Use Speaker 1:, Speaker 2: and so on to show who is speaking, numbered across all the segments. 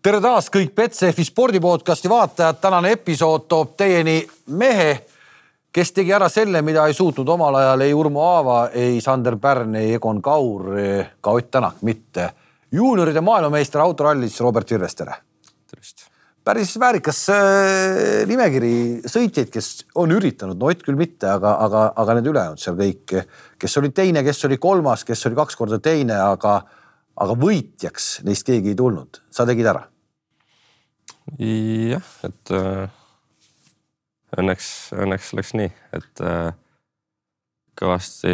Speaker 1: tere taas kõik Betsafe spordi podcasti vaatajad, tänane episood toob teieni mehe, kes tegi ära selle, mida ei suutnud omal ajal ei Urmo Aava, ei Sander Pärn, ei Egon Kaur, ka Ott Tänak mitte. juunioride maailmameister autorallis Robert Virves, tere.
Speaker 2: tervist.
Speaker 1: päris väärikas äh, nimekiri sõitjaid, kes on üritanud, no Ott küll mitte, aga, aga, aga need ülejäänud seal kõik, kes oli teine, kes oli kolmas, kes oli kaks korda teine, aga aga võitjaks neist keegi ei tulnud, sa tegid ära.
Speaker 2: jah, et äh, õnneks, õnneks läks nii, et äh, kõvasti,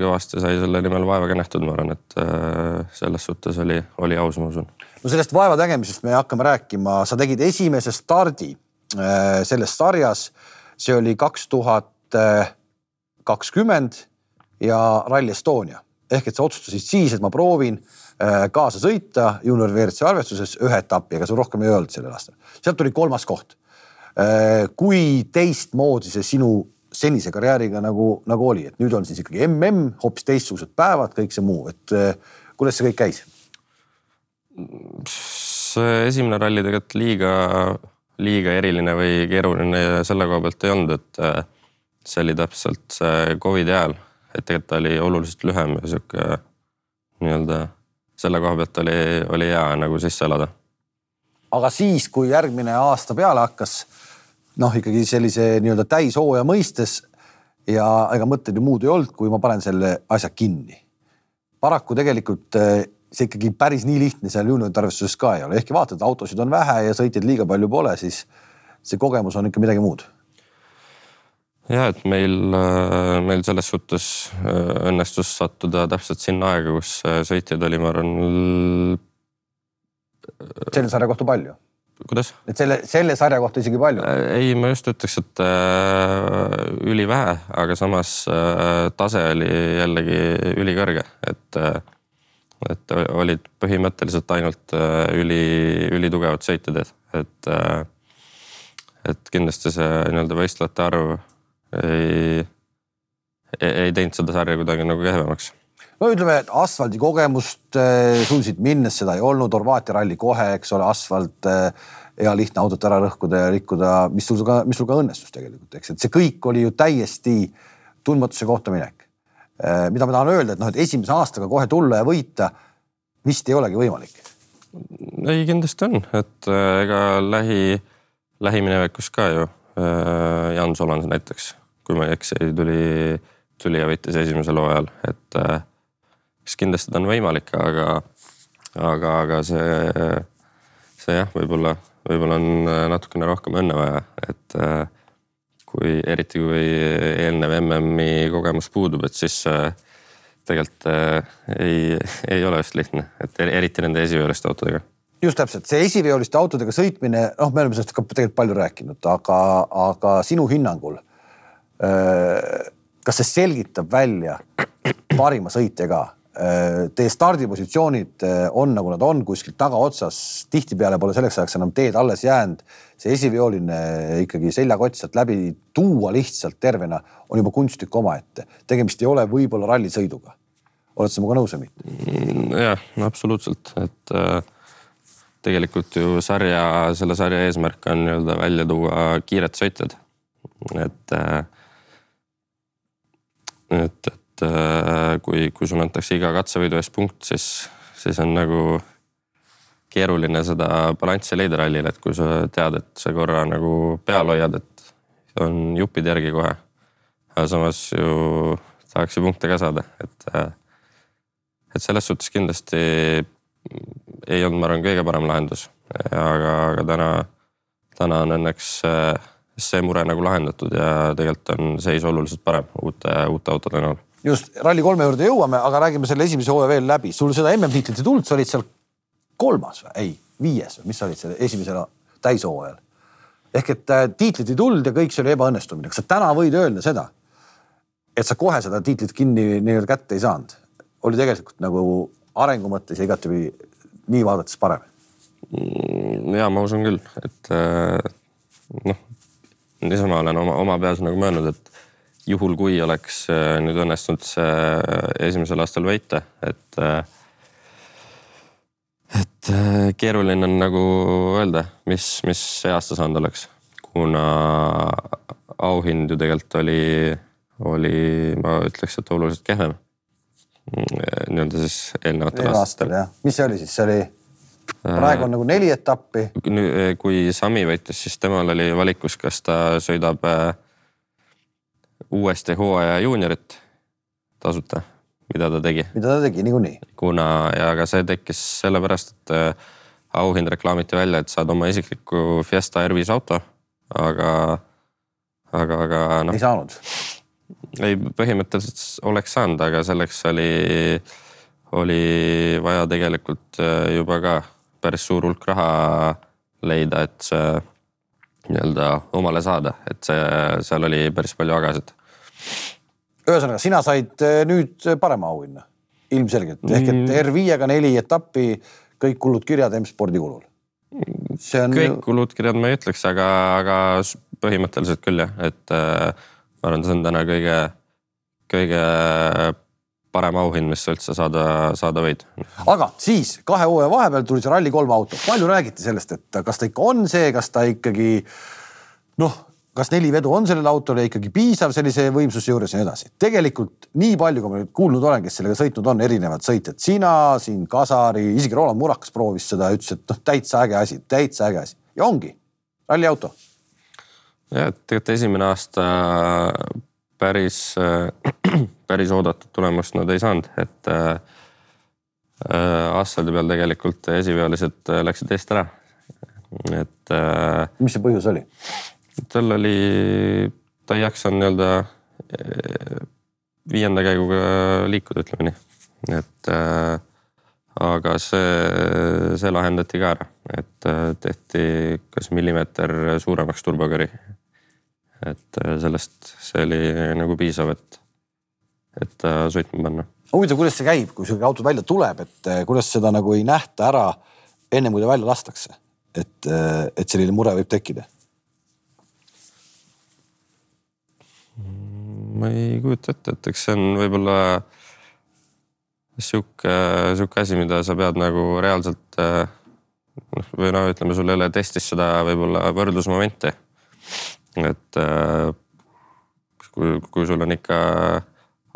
Speaker 2: kõvasti sai selle nimel vaeva känetud, ma arvan, et äh, selles suhtes oli, oli aus, ma usun.
Speaker 1: no sellest vaeva tegemisest me hakkame rääkima, sa tegid esimese stardi äh, selles sarjas, see oli kaks tuhat kakskümmend ja Rally Estonia ehk et sa otsustasid siis, et ma proovin Äh, kaasa sõita juunior WRC arvestuses ühe etapi, ega sul rohkem ei olnud sellel aastal. sealt tuli kolmas koht. Äh, kui teistmoodi see sinu senise karjääriga nagu, nagu oli, et nüüd on siis ikkagi mm, hoopis teistsugused päevad, kõik see muu, et äh, kuidas see kõik käis?
Speaker 2: see esimene ralli tegelikult liiga, liiga eriline või keeruline selle koha pealt ei olnud, et see oli täpselt see Covidi ajal, et tegelikult ta oli oluliselt lühem ja sihuke nii-öelda selle koha pealt oli, oli hea nagu sisse elada.
Speaker 1: aga siis, kui järgmine aasta peale hakkas, noh, ikkagi sellise nii-öelda täishooaja mõistes ja ega mõtteid ju muud ei olnud, kui ma panen selle asja kinni. paraku tegelikult eh, see ikkagi päris nii lihtne seal juuniorite arvestuses ka ei ole, ehkki vaatad, autosid on vähe ja sõitjaid liiga palju pole, siis see kogemus on ikka midagi muud
Speaker 2: ja et meil, äh, meil selles suhtes äh, õnnestus sattuda täpselt sinna aega, kus äh, sõitjaid oli, ma arvan.
Speaker 1: selle sarja kohta palju?
Speaker 2: kuidas?
Speaker 1: et selle, selle sarja kohta isegi palju?
Speaker 2: ei, ma just ütleks, et äh, ülivähe, aga samas äh, tase oli jällegi ülikõrge, et äh, et olid põhimõtteliselt ainult äh, üli, ülitugevad sõitjad, et äh, et kindlasti see nii-öelda võistlejate arv ei, ei teinud seda sarja kuidagi nagu kehvemaks
Speaker 1: no ütleme, et asfaldi kogemust äh, suutsid minnes seda ei olnud, Horvaatia ralli kohe, eks ole, asfalt äh,, hea lihtne autot ära lõhkuda ja rikkuda, mis sul ka, mis sul ka õnnestus tegelikult, eks, et see kõik oli ju täiesti tundmatuse kohta minek äh,. mida ma tahan öelda, et noh, et esimese aastaga kohe tulla ja võita vist ei olegi võimalik.
Speaker 2: ei, kindlasti on, et ega lähi, lähiminevikus ka ju Jan Solans näiteks kui ma ei eksi, tuli, tuli ja võitis esimesel hooajal, et äh, siis kindlasti ta on võimalik, aga, aga, aga see, see jah, võib-olla, võib-olla on äh, natukene rohkem õnne vaja, et äh, kui eriti kui eelnev MM-i kogemus puudub, et siis tegelikult ei, ei ole just lihtne, et eriti nende esiveoliste autodega
Speaker 1: just täpselt, see esiveoliste autodega sõitmine, noh, me oleme sellest ka tegelikult palju rääkinud, aga, aga sinu hinnangul kas see selgitab välja parima sõitja ka? Teie stardipositsioonid on nagu nad on kuskil tagaotsas, tihtipeale pole selleks ajaks enam teed alles jäänud. see esivioline ikkagi seljakott sealt läbi tuua lihtsalt tervena on juba kunsttükk omaette. tegemist ei ole võib-olla rallisõiduga. oled sa minuga nõus või mitte?
Speaker 2: Mm, jah, absoluutselt, et äh, tegelikult ju sarja, selle sarja eesmärk on nii-öelda välja tuua kiired sõitjad. et äh, et, et äh, kui, kui sulle antakse iga katsevõidu eest punkt, siis, siis on nagu keeruline seda balanssi leida rallil, et kui sa tead, et sa korra nagu peal hoiad, et on jupid järgi kohe. aga samas ju tahaks ju punkte ka saada, et, äh, et selles suhtes kindlasti ei olnud, ma arvan, kõige parem lahendus, aga, aga täna, täna on õnneks äh, see mure nagu lahendatud ja tegelikult on seis oluliselt parem uute, uute autode näol.
Speaker 1: just, Rally3 juurde jõuame, aga räägime selle esimese hooaja veel läbi. sul seda MM-tiitlit ei tulnud, sa olid seal kolmas või? ei, viies või mis sa olid selle esimesel täishooajal? ehk et äh, tiitlit ei tulnud ja kõik see oli ebaõnnestumine. kas sa täna võid öelda seda, et sa kohe seda tiitlit kinni nii-öelda kätte ei saanud? oli tegelikult nagu arengu mõttes ja igatepidi nii vaadates parem?
Speaker 2: Mm, ja ma usun küll, et äh, noh, niisama olen oma, oma peas nagu mõelnud, et juhul kui oleks äh, nüüd õnnestunud see äh, esimesel aastal võita, et et keeruline on nagu öelda, mis, mis see aasta saanud oleks, kuna auhind ju tegelikult oli, oli, ma ütleks, et oluliselt kehvem. Nii-öelda siis eelnevatel aastatel.
Speaker 1: jah, mis see oli siis, see oli, praegu on nagu neli etappi,
Speaker 2: kui Sami võitis, siis temal oli valikus, kas ta sõidab äh, uuesti hooaja juuniorit tasuta, mida ta tegi
Speaker 1: mida ta tegi niikuinii.
Speaker 2: kuna ja ka see tekkis sellepärast, et äh, auhind reklaamiti välja, et saad oma isikliku Fiesta R5 auto, aga, aga, aga noh
Speaker 1: ei, saanud.
Speaker 2: Ei põhimõtteliselt oleks saanud, aga selleks oli, oli vaja tegelikult äh, juba ka päris suur hulk raha leida, et see nii-öelda omale saada, et see, seal oli päris palju agasid.
Speaker 1: ühesõnaga, sina said eh, nüüd parema auhinna, ilmselgelt ehk et R5-ga neli etappi, kõik kulud kirjad M-spordi kulul. see on
Speaker 2: kõik kulud kirjad ma ei ütleks, aga, aga põhimõtteliselt küll jah, et äh, ma arvan, see on täna kõige, kõige parem auhind, mis üldse saada, saada võid.
Speaker 1: aga siis kahe hooaja vahepeal tuli see Rally3 auto, palju räägiti sellest, et kas ta ikka on see, kas ta ikkagi noh, kas neli vedu on sellele autole ikkagi piisav sellise võimsuse juures ja nii edasi. tegelikult nii palju, kui ma nüüd kuulnud olen, kes sellega sõitnud on, erinevad sõitjad, sina siin, Kasari, isegi Roland Murakas proovis seda, ütles, et noh, täitsa äge asi, täitsa äge asi ja ongi ralliauto.
Speaker 2: Ja et tegelikult esimene aasta päris, päris oodatud tulemust nad ei saanud, et äh, äh, asfaldi peal tegelikult esiveolised läksid eest ära. et äh,
Speaker 1: mis see põhjus oli?
Speaker 2: tal oli, ta ei jaksanud nii-öelda viienda käiguga liikuda, ütleme nii. et äh, aga see, see lahendati ka ära, et äh, tehti kas millimeeter suuremaks turbokõri. Et äh, sellest, see oli nagu piisav, et, et ta sõitma panna.
Speaker 1: huvitav, kuidas see käib, kui sihuke auto välja tuleb, et eh, kuidas seda nagu ei nähta ära ennem kui ta välja lastakse, et, et selline mure võib tekkida
Speaker 2: ma ei kujuta ette, et eks see on võib-olla sihuke, sihuke asi, mida sa pead nagu reaalselt äh, noh, või no ütleme, sul ei ole testis seda võib-olla võrdlusmomenti. Et äh, kui, kui sul on ikka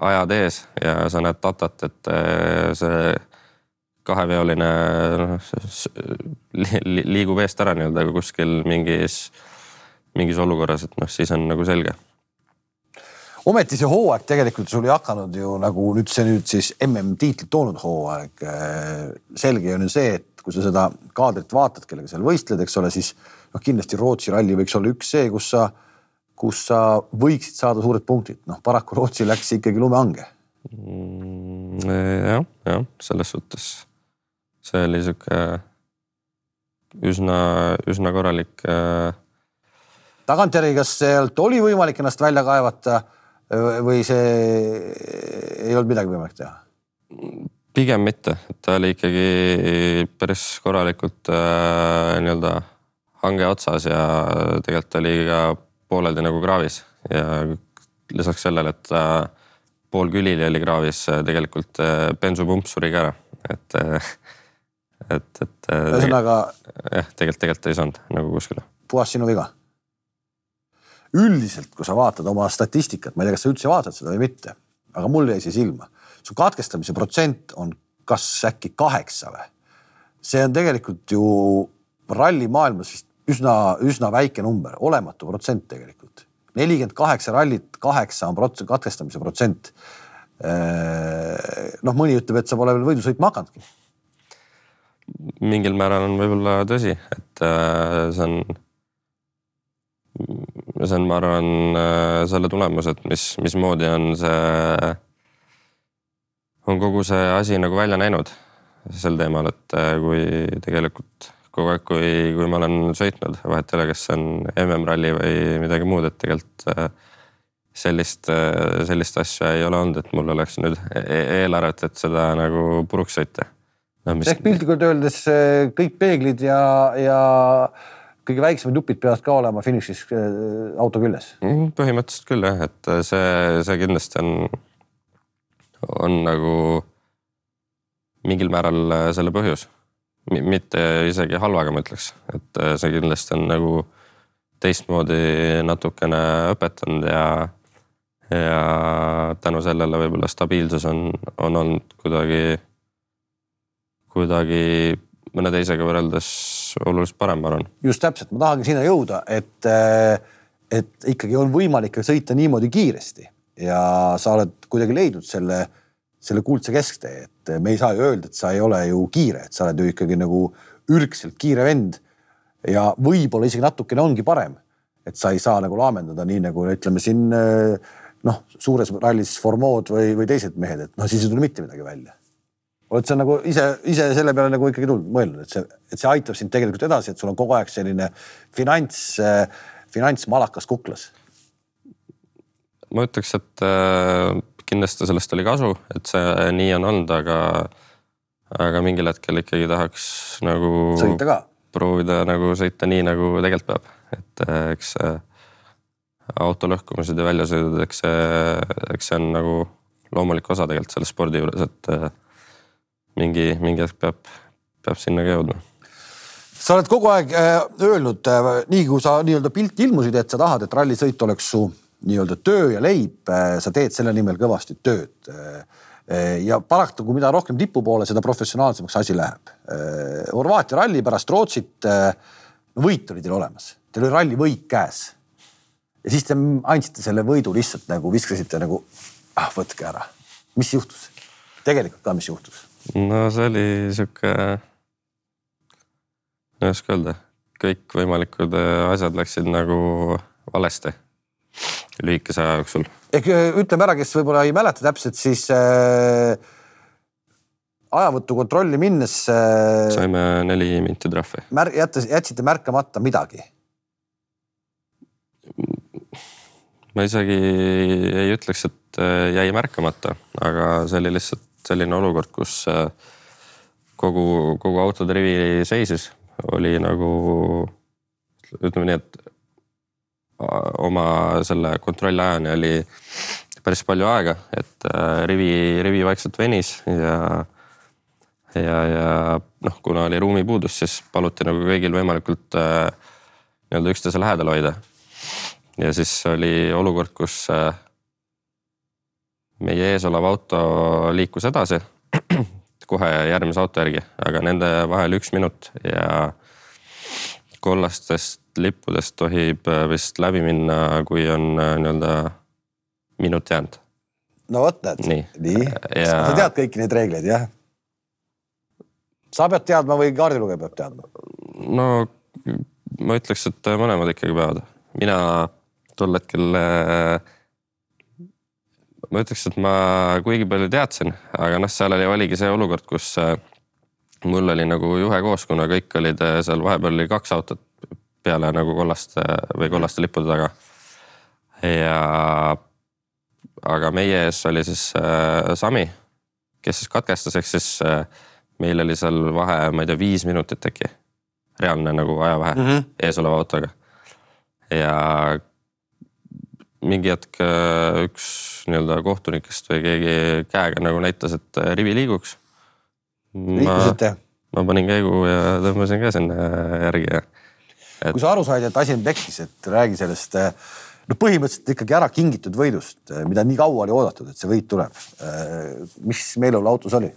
Speaker 2: ajad ees ja sa näed datat, et äh, see kaheveoline noh, liigub eest ära nii-öelda kuskil mingis, mingis olukorras, et noh, siis on nagu selge
Speaker 1: ometi see hooaeg tegelikult sul ei hakanud ju nagu nüüd see nüüd siis MM-tiitlit toonud hooaeg. selge on ju see, et kui sa seda kaadrit vaatad, kellega seal võistled, eks ole, siis noh, kindlasti Rootsi ralli võiks olla üks see, kus sa, kus sa võiksid saada suured punktid. noh, paraku Rootsi läks ikkagi lumehange.
Speaker 2: Mm, jah, jah, selles suhtes see oli sihuke üsna, üsna korralik äh,
Speaker 1: tagantjärgi, kas sealt oli võimalik ennast välja kaevata või see ei olnud midagi võimalik teha?
Speaker 2: pigem mitte, et ta oli ikkagi päris korralikult äh, nii-öelda hange otsas ja tegelikult oli ka pooleldi nagu kraavis ja lisaks sellele, et ta pool külili oli kraavis, tegelikult äh, bensupump suri ka ära, et äh, et, et äh,
Speaker 1: ühesõnaga
Speaker 2: jah, tegelikult, tegelikult ei saanud nagu kuskile.
Speaker 1: puhas sinu viga. üldiselt, kui sa vaatad oma statistikat, ma ei tea, kas sa üldse vaatad seda või mitte, aga mul jäi see silma. su katkestamise protsent on kas äkki kaheksa või? see on tegelikult ju rallimaailmas vist üsna, üsna väike number, olematu protsent tegelikult. nelikümmend kaheksa rallit, kaheksa on prots-, katkestamise protsent. noh, mõni ütleb, et sa pole veel võidu sõitma hakanudki
Speaker 2: mingil määral on võib-olla tõsi, et see on, see on, ma arvan, selle tulemus, et mis, mismoodi on see, on kogu see asi nagu välja näinud sel teemal, et kui tegelikult kogu aeg, kui, kui ma olen sõitnud, vahet ei ole, kas see on MM-ralli või midagi muud, et tegelikult äh, sellist, sellist asja ei ole olnud, et mul oleks nüüd e- eelarvet, et seda nagu puruks sõita no, mis...
Speaker 1: ehk piltlikult öeldes eh, kõik peeglid ja, ja kõige väiksemad jupid peavad ka olema finišis auto küljes.
Speaker 2: Mm, põhimõtteliselt küll jah, et see, see kindlasti on, on nagu mingil määral selle põhjus. Mitte isegi halvaga, ma ütleks, et äh, see kindlasti on nagu teistmoodi natukene õpetanud ja, ja tänu sellele võib-olla stabiilsus on, on olnud kuidagi, kuidagi mõne teisega võrreldes oluliselt parem, ma arvan.
Speaker 1: just täpselt, ma tahangi sinna jõuda, et, et ikkagi on võimalik sõita niimoodi kiiresti. Ja sa oled kuidagi leidnud selle selle kuldse kesktee, et me ei saa ju öelda, et sa ei ole ju kiire, et sa oled ju ikkagi nagu ürgselt kiire vend. ja võib-olla isegi natukene ongi parem, et sa ei saa nagu laamendada nii nagu ütleme siin noh, suures rallis Formood või, või teised mehed, et noh, siis ei tule mitte midagi välja. oled sa nagu ise, ise selle peale nagu ikkagi tulnud, mõelnud, et see, et see aitab sind tegelikult edasi, et sul on kogu aeg selline finants, finantsmalakas kuklas?
Speaker 2: ma ütleks, et äh kindlasti sellest oli kasu, et see nii on olnud, aga, aga mingil hetkel ikkagi tahaks nagu.
Speaker 1: sõita ka.
Speaker 2: proovida nagu sõita nii, nagu tegelikult peab, et eh, eks auto lõhkumised ja väljasõidud, eks see, eks see on nagu loomulik osa tegelikult selle spordi juures, et mingi, mingi hetk peab, peab sinna ka jõudma
Speaker 1: sa oled kogu aeg öelnud, nii kui sa nii-öelda pilti ilmusid, et sa tahad, et rallisõit oleks su nii-öelda töö ja leib, äh, sa teed selle nimel kõvasti tööd. Äh, äh, ja paraku, mida rohkem tipu poole, seda professionaalsemaks asi läheb. Horvaatia ralli pärast Rootsit, no võit oli teil olemas, teil oli ralli võit käes. ja siis te andsite selle võidu lihtsalt nagu viskasite nagu, ah võtke ära. mis juhtus? tegelikult ka, mis juhtus?
Speaker 2: no see oli sihuke, ma ei oska öelda, kõikvõimalikud asjad läksid nagu valesti lühikese aja jooksul.
Speaker 1: ehk äh, ütleme ära, kes võib-olla ei mäleta täpselt, siis äh, ajavõtu kontrolli minnes
Speaker 2: äh,. saime neli minti trahvi.
Speaker 1: mär-, jättes, jätsite märkamata midagi?
Speaker 2: ma isegi ei ütleks, et jäi märkamata, aga see oli lihtsalt selline olukord, kus kogu, kogu autode rivi seisis, oli nagu ütleme nii, et oma selle kontrollajani oli päris palju aega, et äh, rivi, rivi vaikselt venis ja, ja, ja noh, kuna oli ruumipuudus, siis paluti nagu kõigil võimalikult äh, nii-öelda üksteise lähedal hoida. ja siis oli olukord, kus äh, meie ees olev auto liikus edasi kohe järgmise auto järgi, aga nende vahel üks minut ja kollastest lippudest tohib äh, vist läbi minna, kui on äh, nii-öelda minut jäänud.
Speaker 1: no vot näed, nii, nii. Ja... sa tead kõiki neid reegleid, jah? sa pead teadma või kaardilugeja peab teadma?
Speaker 2: no ma ütleks, et mõlemad ikkagi peavad. mina tol hetkel äh, ma ütleks, et ma kuigi palju teadsin, aga noh, seal oli, oligi see olukord, kus mul oli nagu juhe koos, kuna kõik olid seal vahepeal oli kaks autot peale nagu kollaste või kollaste lippude taga. ja aga meie ees oli siis äh, Sami, kes siis katkestas, ehk siis äh, meil oli seal vahe, ma ei tea, viis minutit äkki. reaalne nagu ajavahe mm -hmm. eesoleva autoga. ja mingi hetk äh, üks nii-öelda kohtunikest või keegi käega nagu näitas, et äh, rivi liiguks
Speaker 1: liikusite?
Speaker 2: ma panin käigu ja tõmbasin ka sinna järgi ja
Speaker 1: et.... kui sa aru said, et asi on pekkis, et räägi sellest no põhimõtteliselt ikkagi ära kingitud võidust, mida nii kaua oli oodatud, et see võit tuleb. mis meeleolu autos oli?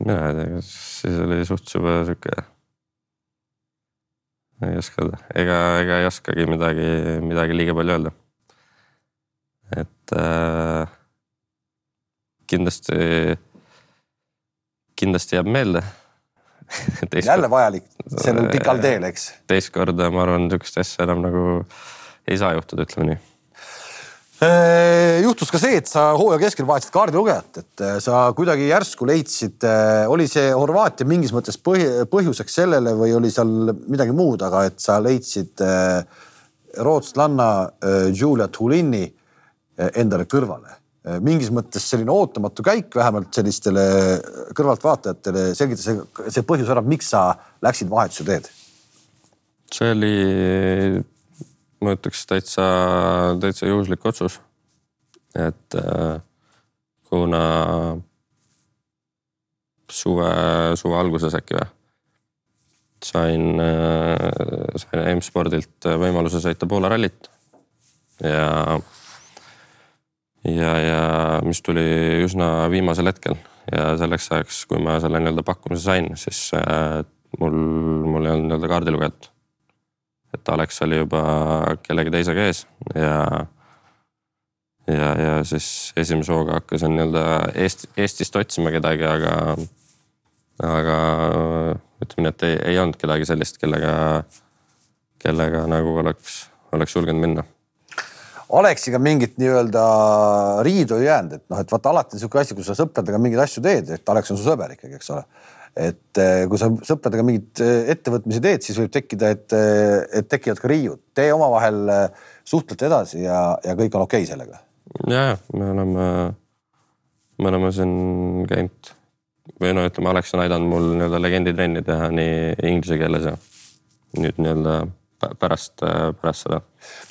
Speaker 2: mina ei tea, siis oli suht juba sihuke. ei oska ega, ega ei oskagi midagi, midagi liiga palju öelda. et äh, kindlasti, kindlasti jääb meelde
Speaker 1: jälle vajalik. Sellel pikal teel, eks.
Speaker 2: teist korda, ma arvan, sihukest asja enam nagu ei saa juhtuda, ütleme nii.
Speaker 1: Äh, juhtus ka see, et sa hooaja keskel vahetasid kaardilugejat, et äh, sa kuidagi järsku leidsid, äh, oli see Horvaatia mingis mõttes põhjuseks sellele või oli seal midagi muud, aga et sa leidsid rootslanna Julia Tulini endale kõrvale mingis mõttes selline ootamatu käik, vähemalt sellistele kõrvaltvaatajatele selgitas see, see põhjus ära, miks sa läksid vahetuse teed?
Speaker 2: see oli, ma ütleks täitsa, täitsa juhuslik otsus. et äh, kuna suve, suve alguses äkki või. sain, sain M-spordilt võimaluse sõita Poola rallit ja, ja, ja mis tuli üsna viimasel hetkel ja selleks ajaks, kui ma selle nii-öelda pakkumise sain, siis äh, mul, mul ei olnud nii-öelda kaardilugejat. et Alex oli juba kellegi teisega ees ja, ja, ja siis esimese hooga hakkasin nii-öelda Eesti, Eestist otsima kedagi, aga, aga ütleme nii, et ei, ei olnud kedagi sellist, kellega, kellega nagu oleks, oleks julgenud minna
Speaker 1: Aleksiga mingit nii-öelda riidu ei jäänud, et noh, et vaata alati niisugune asi, kui sa sõpradega mingeid asju teed, et Alex on su sõber ikkagi, eks ole. et eh, kui sa sõpradega mingeid eh, ettevõtmisi teed, siis võib tekkida, et, eh, et tekivad ka riiud. Te omavahel suhtlete edasi ja, ja kõik on okei okay sellega.
Speaker 2: ja, ja me oleme, me oleme siin käinud või no ütleme, Alex on aidanud mul nii-öelda legenditrenni teha nii inglise keeles ja nüüd nii-öelda pärast, pärast seda.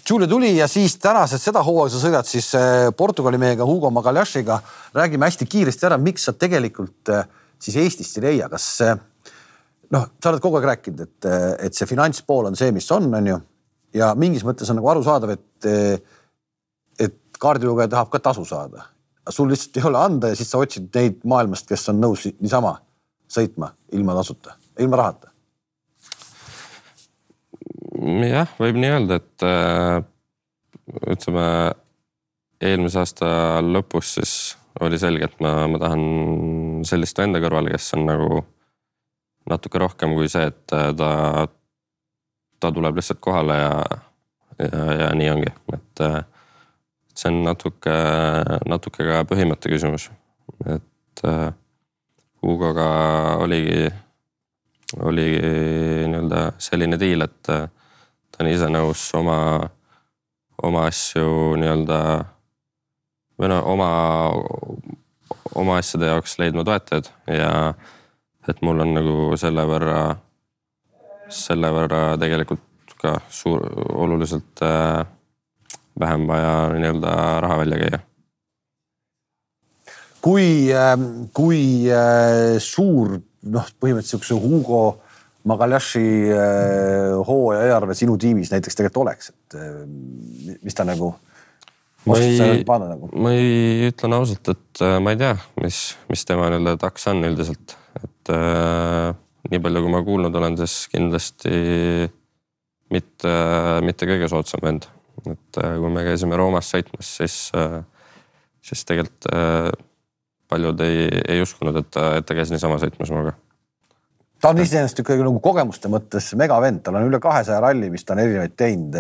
Speaker 1: Giulio tuli ja siis tänased seda hooaega sa sõidad siis äh, Portugali mehega Hugo Magalhães'iga. räägime hästi kiiresti ära, miks sa tegelikult äh, siis Eestist ei leia, kas äh, noh, sa oled kogu aeg rääkinud, et, et see finantspool on see, mis on, on ju. ja mingis mõttes on nagu arusaadav, et, et kaardilugeja tahab ka tasu saada. sul lihtsalt ei ole anda ja siis sa otsid neid maailmast, kes on nõus niisama sõitma ilma tasuta, ilma rahata
Speaker 2: jah, võib nii öelda, et äh, ütleme eelmise aasta lõpus siis oli selge, et ma, ma tahan sellist venda kõrvale, kes on nagu natuke rohkem kui see, et äh, ta, ta tuleb lihtsalt kohale ja, ja, ja nii ongi, et äh, see on natuke, natuke ka põhimõtte küsimus, et Hugoga oligi, oligi nii-öelda selline diil, et ta on ise nõus oma, oma asju nii-öelda või no oma, oma asjade jaoks leidma toetajad ja et mul on nagu selle võrra, selle võrra tegelikult ka suur, oluliselt äh, vähem vaja nii-öelda raha välja käia.
Speaker 1: kui, äh, kui äh, suur noh, põhimõtteliselt sihukese Hugo Magalhaši äh, hooaja eelarve sinu tiimis näiteks tegelikult oleks, et äh, mis ta nagu?
Speaker 2: ma ei, nagu? ma ei, ütlen ausalt, et äh, ma ei tea, mis, mis tema nii-öelda taks on üldiselt, et äh, nii palju, kui ma kuulnud olen, siis kindlasti mitte, mitte kõige soodsam vend. et kui me käisime Roomas sõitmas, siis siis tegelikult äh, paljud ei, ei uskunud, et ta, et ta käis niisama sõitmas minuga
Speaker 1: ta on iseenesest ikkagi nagu kogemuste mõttes megavend, tal on üle kahesaja ralli, mis ta on erinevaid teinud.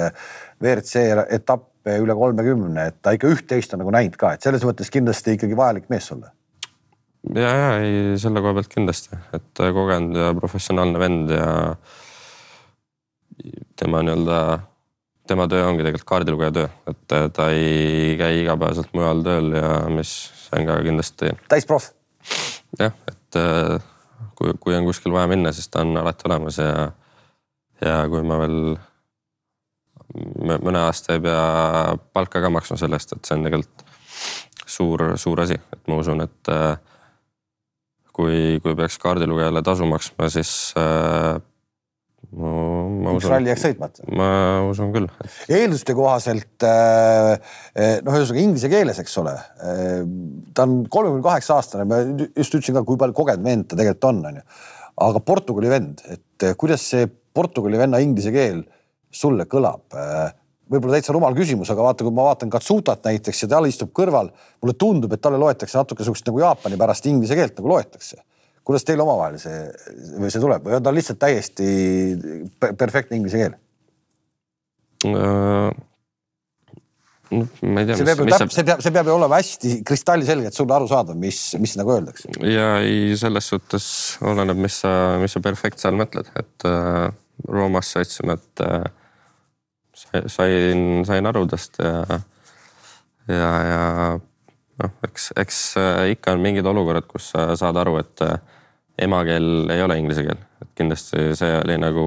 Speaker 1: WRC etappe üle kolmekümne, et ta ikka üht-teist on nagu näinud ka, et selles mõttes kindlasti ikkagi vajalik mees sulle.
Speaker 2: ja, ja ei selle koha pealt kindlasti, et kogenud ja professionaalne vend ja tema nii-öelda, tema töö ongi tegelikult kaardilugeja töö, et ta ei käi igapäevaselt mujal tööl ja mis see on ka kindlasti.
Speaker 1: täisproff.
Speaker 2: jah, et kui, kui on kuskil vaja minna, siis ta on alati olemas ja, ja kui ma veel mõne aasta ei pea palka ka maksma selle eest, et see on tegelikult suur, suur asi, et ma usun, et äh, kui, kui peaks kaardilugejale tasu maksma, siis
Speaker 1: ma, ma usun. üks ralli jääks sõitmata.
Speaker 2: ma usun küll.
Speaker 1: eelduste kohaselt äh, äh, noh, ühesõnaga inglise keeles, eks ole. Äh, ta on kolmekümne kaheksa aastane, ma just ütlesin ka, kui palju kogenud vend ta tegelikult on, onju. aga Portugali vend, et kuidas see Portugali venna inglise keel sulle kõlab? võib-olla täitsa rumal küsimus, aga vaata, kui ma vaatan Katsutat näiteks ja tal istub kõrval, mulle tundub, et talle loetakse natuke sihukest nagu Jaapani pärast inglise keelt nagu loetakse kuidas teil omavahel see, või see tuleb või on ta lihtsalt täiesti perfektne inglise keel
Speaker 2: uh,? no ma ei tea.
Speaker 1: see peab ju täpselt, see peab, see peab ju olema hästi kristalliselge, et sulle arusaadav, mis, mis nagu öeldakse.
Speaker 2: ja ei, selles suhtes oleneb, mis sa, mis sa perfekt seal mõtled, et äh, Roomas sõitsime, et äh, sain, sain aru tast ja, ja, ja noh, eks, eks äh, ikka on mingid olukorrad, kus sa saad aru, et äh, emakeel ei ole inglise keel, et kindlasti see oli nagu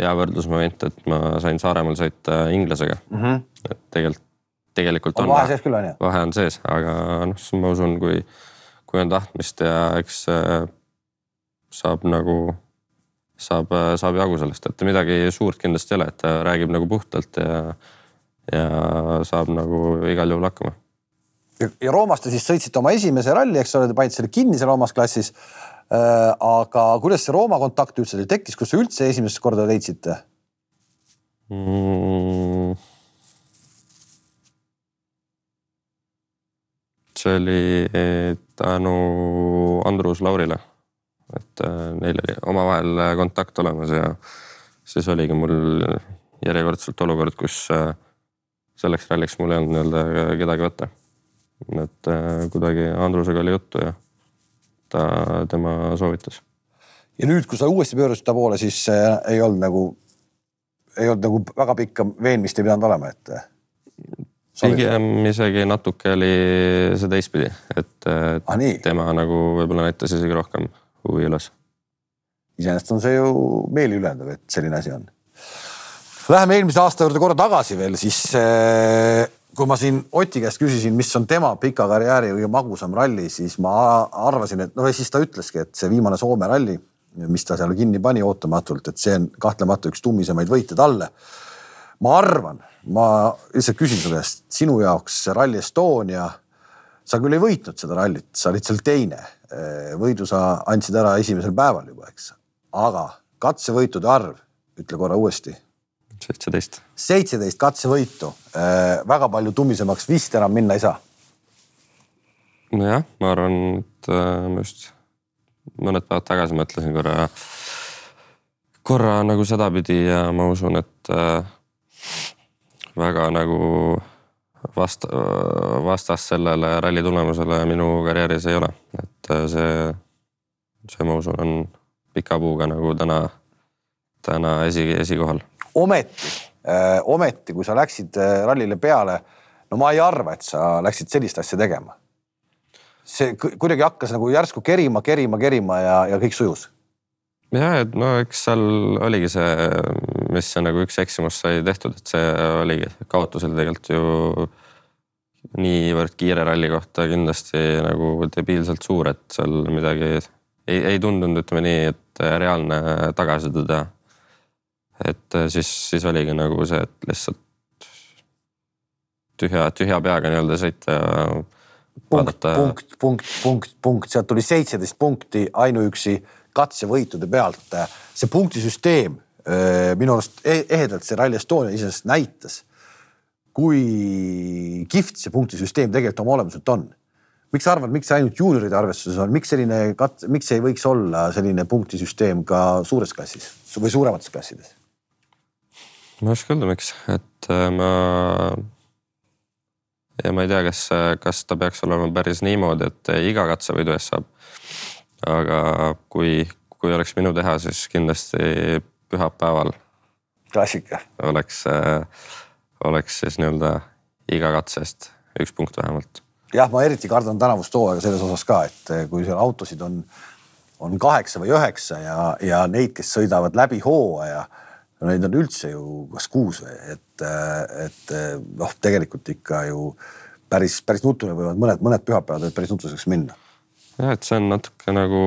Speaker 2: hea võrdlusmoment, et ma sain Saaremaal sõita inglasega mm. -hmm. et tegelikult, tegelikult
Speaker 1: on, on vahe sees küll on ju?
Speaker 2: vahe on sees, aga noh, ma usun, kui, kui on tahtmist ja eks saab nagu, saab, saab jagu sellest, et midagi suurt kindlasti ei ole, et ta räägib nagu puhtalt ja, ja saab nagu igal juhul hakkama.
Speaker 1: ja Roomas te siis sõitsite oma esimese ralli, eks ole, te panite selle kinni seal omas klassis äh,. Aga kuidas see Rooma kontakt üldse teil tekkis, kus te üldse esimest korda leidsite
Speaker 2: mm.? see oli tänu Andrus Laurile. et äh, neil oli omavahel äh, kontakt olemas ja siis oligi mul järjekordselt olukord, kus äh, selleks ralliks mul ei olnud nii-öelda kedagi võtta. et kuidagi Andrusega oli juttu ja ta, tema soovitas.
Speaker 1: ja nüüd, kui sa uuesti pöörasid ta poole, siis ei olnud nagu, ei olnud nagu väga pikka veenmist ei pidanud olema, et
Speaker 2: pigem isegi natuke oli see teistpidi, et ah, tema nagu võib-olla näitas isegi rohkem huvi üles.
Speaker 1: iseenesest on see ju meeliülendav, et selline asi on. Läheme eelmise aasta juurde korra tagasi veel, siis eh, kui ma siin Oti käest küsisin, mis on tema pika karjääri kõige magusam ralli, siis ma arvasin, et no siis ta ütleski, et see viimane Soome ralli, mis ta seal kinni pani ootamatult, et see on kahtlemata üks tummisemaid võite talle. ma arvan ma lihtsalt küsin su käest, sinu jaoks Rally Estonia, sa küll ei võitnud seda rallit, sa olid seal teine. võidu sa andsid ära esimesel päeval juba, eks, aga katsevõitude arv, ütle korra uuesti.
Speaker 2: Seitseteist.
Speaker 1: seitseteist katsevõitu, väga palju tummisemaks vist enam minna ei saa.
Speaker 2: nojah, ma arvan, et äh, ma just mõned päevad tagasi mõtlesin korra, korra nagu sedapidi ja ma usun, et äh, väga nagu vast-, vastas sellele ralli tulemusele minu karjääris ei ole, et äh, see, see ma usun, on pika puuga nagu täna, täna esi, esikohal.
Speaker 1: Ometi äh,, ometi, kui sa läksid äh, rallile peale, no ma ei arva, et sa läksid sellist asja tegema. see kuidagi hakkas nagu järsku kerima, kerima, kerima ja, ja kõik sujus
Speaker 2: ja, et no eks seal oligi see, mis see nagu üks eksimus sai tehtud, et see oligi, kaotus oli tegelikult ju niivõrd kiire ralli kohta kindlasti nagu debiilselt suur, et seal midagi ei, ei tundunud, ütleme nii, et reaalne tagasiside teha. Et siis, siis oligi nagu see, et lihtsalt tühja, tühja peaga nii-öelda sõita
Speaker 1: punkt, punkt, punkt, punkt, punkt, sealt tuli seitseteist punkti ainuüksi katsevõitude pealt. see punktisüsteem eh, minu arust e-, ehedalt see Rally Estonia iseenesest näitas, kui kihvt see punktisüsteem tegelikult oma olemuselt on. miks sa arvad, miks see ainult juunioride arvestuses on, miks selline kat-, miks ei võiks olla selline punktisüsteem ka suures klassis või suuremates klassides?
Speaker 2: Ma ei oska öelda, miks, et äh, ma ja ma ei tea, kas, kas ta peaks olema päris niimoodi, et iga katsevõidu eest saab aga kui, kui oleks minu teha, siis kindlasti pühapäeval.
Speaker 1: klassika.
Speaker 2: oleks, oleks siis nii-öelda iga katse eest üks punkt vähemalt.
Speaker 1: jah, ma eriti kardan tänavust hooaega selles osas ka, et kui seal autosid on, on kaheksa või üheksa ja, ja neid, kes sõidavad läbi hooaja neid on üldse ju kas kuus või et, et noh, tegelikult ikka ju päris, päris nutune võivad mõned, mõned pühapäevad päris nutuseks minna
Speaker 2: jah, et see on natuke nagu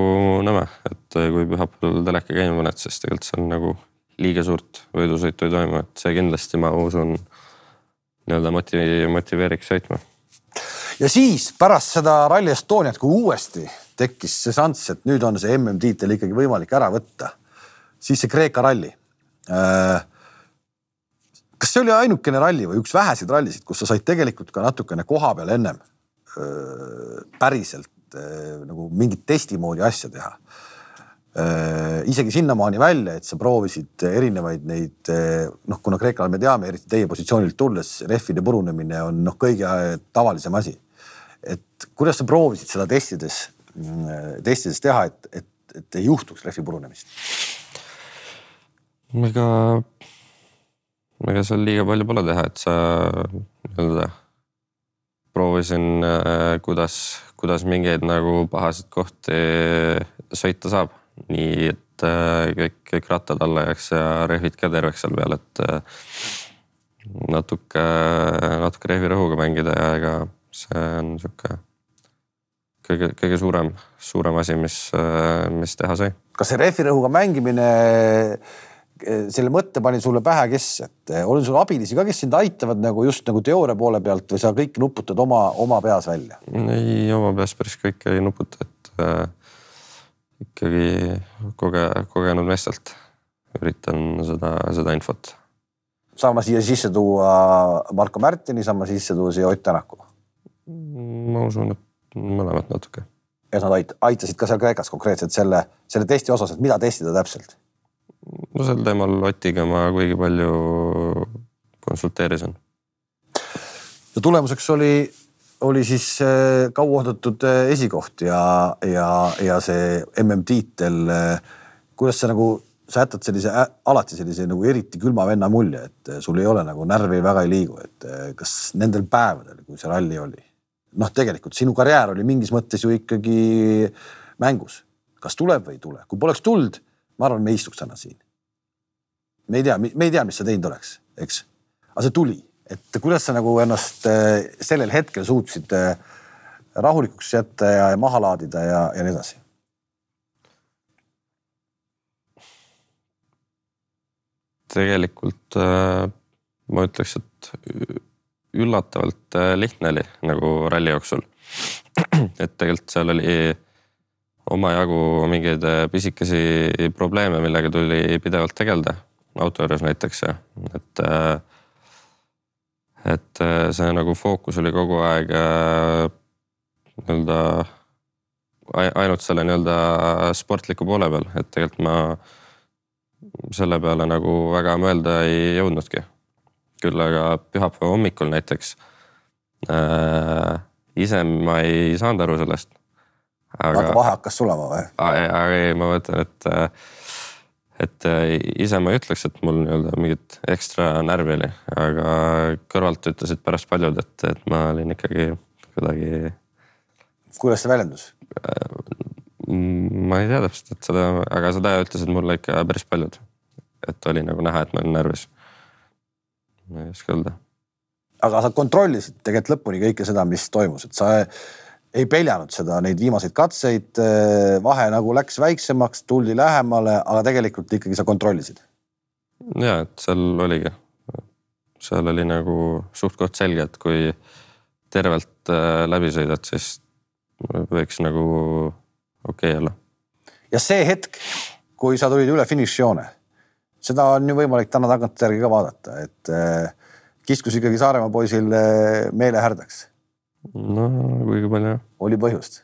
Speaker 2: nõme, et äh, kui pühapäeval teleka käima paned, siis tegelikult seal nagu liiga suurt võidusõitu ei toimu, et see kindlasti, ma usun, nii-öelda motivi-, motiveeriks sõitma.
Speaker 1: ja siis pärast seda Rally Estoniat, kui uuesti tekkis see šanss, et nüüd on see MM-tiitel ikkagi võimalik ära võtta, siis see Kreeka ralli. Äh, kas see oli ainukene ralli või üks väheseid rallisid, kus sa said tegelikult ka natukene koha peal ennem äh, päriselt äh, nagu mingit testi moodi asja teha isegi sinnamaani välja, et sa proovisid erinevaid neid noh, kuna Kreekal me teame, eriti teie positsioonilt tulles, rehvide purunemine on noh, kõige tavalisem asi. et kuidas sa proovisid seda testides, mm, testides teha, et, et, et ei juhtuks rehvi purunemist?
Speaker 2: Ega, ega seal liiga palju pole teha, et sa nii-öelda proovisin, äh, kuidas, kuidas mingeid nagu pahasid kohti sõita saab. nii et äh, kõik, kõik rattad alla jääks ja rehvid ka terveks seal peal, et äh, natuke, natuke rehvirõhuga mängida ja ega see on sihuke kõige, kõige suurem, suurem asi, mis, mis teha sai.
Speaker 1: kas see rehvirõhuga mängimine, selle mõtte pani sulle pähe, kes, et on sul abilisi ka, kes sind aitavad nagu just nagu teooria poole pealt või sa kõik nuputad oma, oma peas välja?
Speaker 2: ei, oma peas päris kõike ei nuputa, et äh, ikkagi koge-, kogenud meestelt üritan seda, seda infot.
Speaker 1: saama siia sisse tuua Marko Märtini, saama sisse tuua siia Ott Tänaku?
Speaker 2: ma usun, et mõlemat natuke.
Speaker 1: ja nad ait-, aitasid ka seal Kreekas konkreetselt selle, selle testi osas, et mida testida täpselt?
Speaker 2: No sel teemal Otiga ma kuigi palju konsulteerisin.
Speaker 1: ja tulemuseks oli, oli siis äh, kauaoodatud äh, esikoht ja, ja, ja see MM-tiitel. kuidas sa nagu, sa jätad sellise alati sellise nagu eriti külma venna mulje, et sul ei ole nagu närvi väga ei liigu, et kas nendel päevadel, kui see ralli oli noh, tegelikult sinu karjäär oli mingis mõttes ju ikkagi mängus, kas tuleb või ei tule, kui poleks tulnud, ma arvan, me istuks täna siin. me ei tea, me ei tea, mis sa teinud oleks, eks, aga see tuli, et kuidas sa nagu ennast äh, sellel hetkel suutsid äh, rahulikuks jätta ja maha laadida ja, ja nii edasi?
Speaker 2: tegelikult äh, ma ütleks, et üllatavalt lihtne oli nagu ralli jooksul. et tegelikult seal oli omajagu mingeid äh, pisikesi probleeme, millega tuli pidevalt tegeleda auto juures näiteks, et. Äh, et see nagu fookus oli kogu aeg nii-öelda ainult selle nii-öelda sportliku poole peal, et tegelikult ma selle peale nagu väga mõelda ei jõudnudki küll aga pühapäeva hommikul näiteks äh,. ise ma ei saanud aru sellest.
Speaker 1: Aga vahe hakkas sulama või?
Speaker 2: aga ei, ma mõtlen, et, et ise ma ei ütleks, et mul nii-öelda mingit ekstra närvi oli, aga kõrvalt ütlesid pärast paljud, et, et ma olin ikkagi kuidagi.
Speaker 1: kuidas see väljendus?
Speaker 2: ma ei tea täpselt, et seda, aga seda ütlesid mulle ikka päris paljud. et oli nagu näha, et ma olin närvis ma ei oska öelda.
Speaker 1: aga sa kontrollisid tegelikult lõpuni kõike seda, mis toimus, et sa ei peljanud seda, neid viimaseid katseid, vahe nagu läks väiksemaks, tuldi lähemale, aga tegelikult ikkagi sa kontrollisid.
Speaker 2: ja, et seal oligi, seal oli nagu suht-koht selge, et kui tervelt äh, läbi sõidad, siis võiks nagu okei okay olla.
Speaker 1: ja see hetk, kui sa tulid üle finišijoone seda on ju võimalik täna tagantjärgi ka vaadata, et äh, kiskus ikkagi Saaremaa poisil äh, meele härdaks.
Speaker 2: No kuigi palju jah.
Speaker 1: oli põhjust.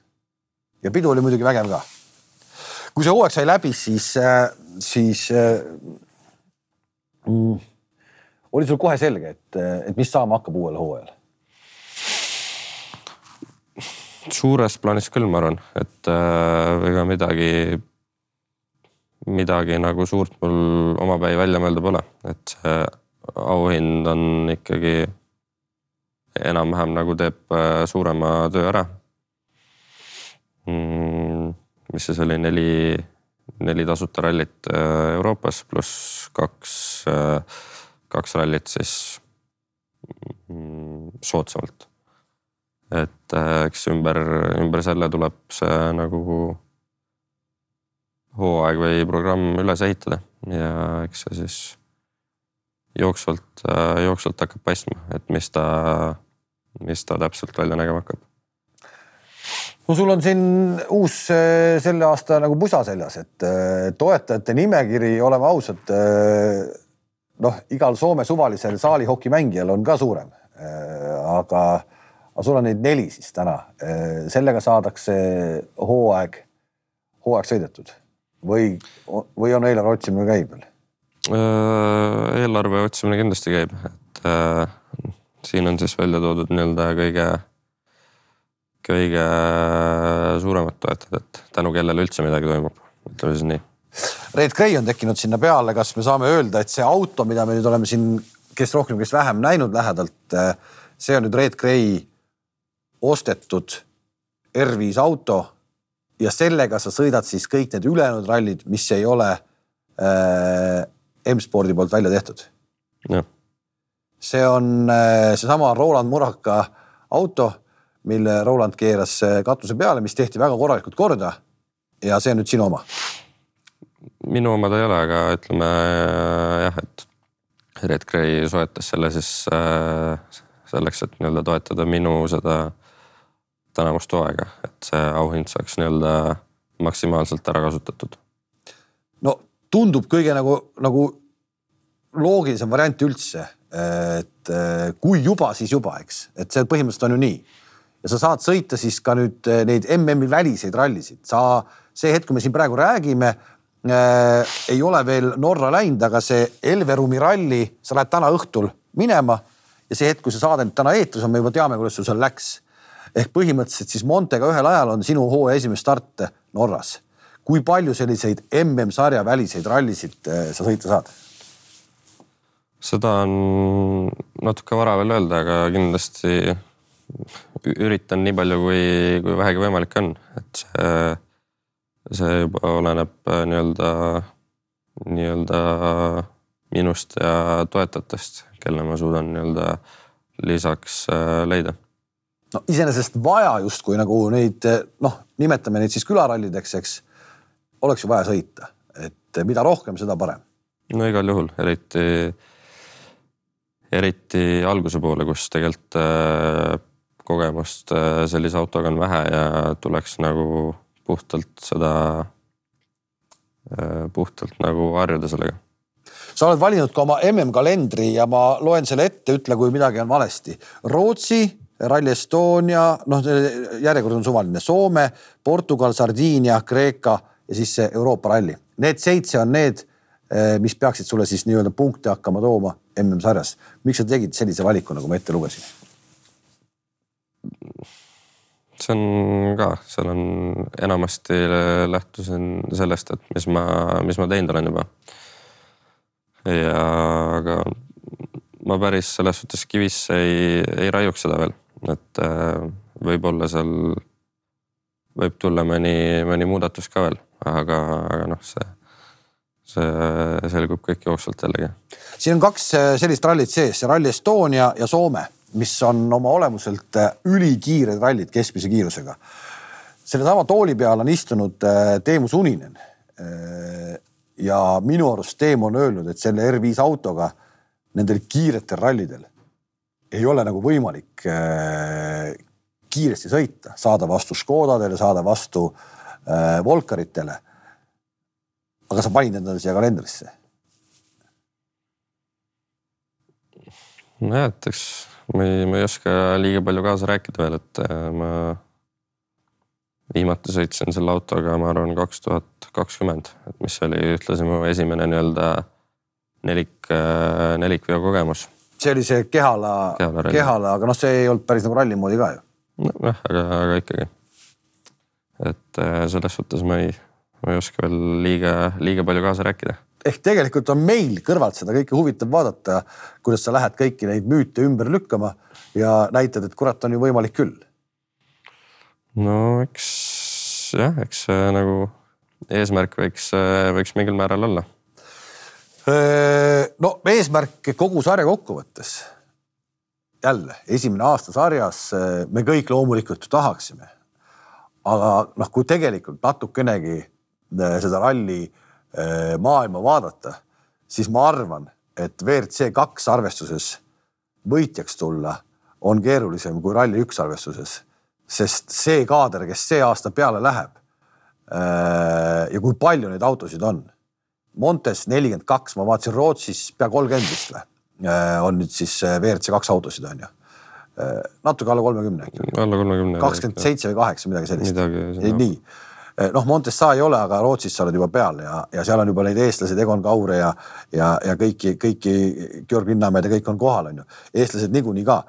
Speaker 1: ja pidu oli muidugi vägev ka. kui see hooaeg sai läbi, siis, äh, siis mm, oli sul kohe selge, et, et mis saama hakkab uuel hooajal?
Speaker 2: suures plaanis küll, ma arvan, et äh, ega midagi midagi nagu suurt mul omapäi välja mõelda pole, et see auhind on ikkagi enam-vähem nagu teeb äh, suurema töö ära. Mm, mis see oli, neli, neli tasuta rallit äh, Euroopas pluss kaks, äh, kaks rallit siis mm, soodsamalt. et eks ümber, ümber selle tuleb see nagu hooaeg või programm üles ehitada ja eks see siis jooksvalt, jooksvalt hakkab paistma, et mis ta, mis ta täpselt välja nägema hakkab.
Speaker 1: no sul on siin uus äh, selle aasta nagu pusa seljas, et äh, toetajate nimekiri, oleme ausad, noh, igal Soome suvalisel saalihokimängijal on ka suurem. aga, aga sul on neid neli siis täna, sellega saadakse hooaeg, hooaeg sõidetud või, või on eelarve otsimine käib veel?
Speaker 2: Äh, eelarve otsimine kindlasti käib, et äh, siin on siis välja toodud nii-öelda kõige, kõige suuremad toetajad, et tänu kellele üldse midagi toimub, ütleme siis nii.
Speaker 1: Red Gray on tekkinud sinna peale, kas me saame öelda, et see auto, mida me nüüd oleme siin, kes rohkem, kes vähem näinud lähedalt, see on nüüd Red Gray ostetud R5 auto ja sellega sa sõidad siis kõik need ülejäänud rallid, mis ei ole äh, M-spordi poolt välja tehtud. See on äh, seesama Roland Muraka auto, mille Roland keeras äh, katuse peale, mis tehti väga korralikult korda. ja see on nüüd sinu oma.
Speaker 2: minu oma ta ei ole, aga ütleme äh, jah, et Red Gray soetas selle siis selleks, et nii-öelda toetada minu seda tänavust hooaega, et see auhind saaks nii-öelda maksimaalselt ära kasutatud.
Speaker 1: no tundub kõige nagu, nagu loogilisem variant üldse, et eh, kui juba, siis juba, eks, et see põhimõtteliselt on ju nii. ja sa saad sõita siis ka nüüd eh, neid MM-i väliseid rallisid, sa see hetk, kui me siin praegu räägime äh,, ei ole veel Norra läinud, aga see Elverumi ralli, sa lähed täna õhtul minema ja see hetk, kui see saade nüüd täna eetris on, me juba teame, kuidas sul seal läks. ehk põhimõtteliselt siis Montega ühel ajal on sinu hooaja esimene start Norras. kui palju selliseid MM-sarja väliseid rallisid sa sõita saad?
Speaker 2: Seda on natuke vara veel öelda, aga kindlasti üritan nii palju, kui, kui vähegi võimalik on, et see, see juba oleneb äh, nii-öelda, nii-öelda minust ja toetajatest, kelle ma suudan nii-öelda lisaks äh, leida.
Speaker 1: no iseenesest vaja justkui nagu neid noh, nimetame neid siis külarallideks, eks. oleks ju vaja sõita, et mida rohkem, seda parem.
Speaker 2: no igal juhul, eriti eriti alguse poole, kus tegelikult äh, kogemust äh, sellise autoga on vähe ja tuleks nagu puhtalt seda, äh, puhtalt nagu harjuda sellega.
Speaker 1: sa oled valinud ka oma MM-kalendri ja ma loen selle ette, ütle, kui midagi on valesti. Rootsi, Rally Estonia, noh, järjekord on suvaline, Soome, Portugal, Sardiinia, Kreeka ja siis see Euroopa ralli. Need seitse on need, mis peaksid sulle siis nii-öelda punkte hakkama tooma MM-sarjas. miks sa tegid sellise valiku, nagu ma ette lugesin?
Speaker 2: see on ka, seal on enamasti lähtusin sellest, et mis ma, mis ma teinud olen juba. ja aga ma päris selles suhtes kivisse ei, ei raiuks seda veel, et äh, võib-olla seal võib tulla mõni, mõni muudatus ka veel, aga, aga noh, see see selgub kõik jooksvalt jällegi.
Speaker 1: siin on kaks äh, sellist rallit sees, see Rally Estonia ja Soome, mis on oma olemuselt äh, ülikiired rallid keskmise kiirusega. sellesama tooli peal on istunud äh, Teemu Suninen. ja minu arust Teemu on öelnud, et selle R5 autoga nendel kiiretel rallidel ei ole nagu võimalik kiiresti sõita, saada vastu Škodadele, saada vastu Volkaritele aga sa panid endale siia kalendrisse?
Speaker 2: nojah, et eks ma ei, ma ei oska liiga palju kaasa rääkida veel, et äh, ma viimati sõitsin selle autoga, ma arvan, kaks tuhat kakskümmend, et mis oli ühtlasi mu esimene nii-öelda nelik, äh, nelikveo kogemus.
Speaker 1: see oli see Kehala, Kehala, Kehala, aga noh, see ei olnud päris nagu ralli moodi ka ju.
Speaker 2: nojah, aga, aga ikkagi. et äh, selles suhtes ma ei ma ei oska veel liiga, liiga palju kaasa rääkida.
Speaker 1: ehk tegelikult on meil kõrvalt seda kõike huvitav vaadata, kuidas sa lähed kõiki neid müüte ümber lükkama ja näitad, et kurat, on ju võimalik küll.
Speaker 2: no eks jah, eks see nagu eesmärk võiks, võiks mingil määral olla.
Speaker 1: no eesmärk kogu sarja kokkuvõttes jälle esimene aasta sarjas me kõik loomulikult ju tahaksime. aga noh, kui tegelikult natukenegi Äh, seda ralli äh, maailma vaadata, siis ma arvan, et WRC kaks arvestuses võitjaks tulla on keerulisem kui ralli üks arvestuses, sest see kaader, kes see aasta peale läheb äh, ja kui palju neid autosid on. Montes nelikümmend kaks, ma vaatasin Rootsis pea kolmkümmend vist või, on nüüd siis WRC kaks autosid on ju natuke alla kolmekümne äkki.
Speaker 2: alla kolmekümne.
Speaker 1: kakskümmend seitse või kaheksa, midagi sellist. nii, Eh, noh, Montessa ei ole, aga Rootsis sa oled juba peal ja, ja seal on juba neid eestlased, Egon Kaure ja, ja, ja kõiki, kõiki Georg Linnamäed ja kõik on kohal, on ju. eestlased niikuinii ka,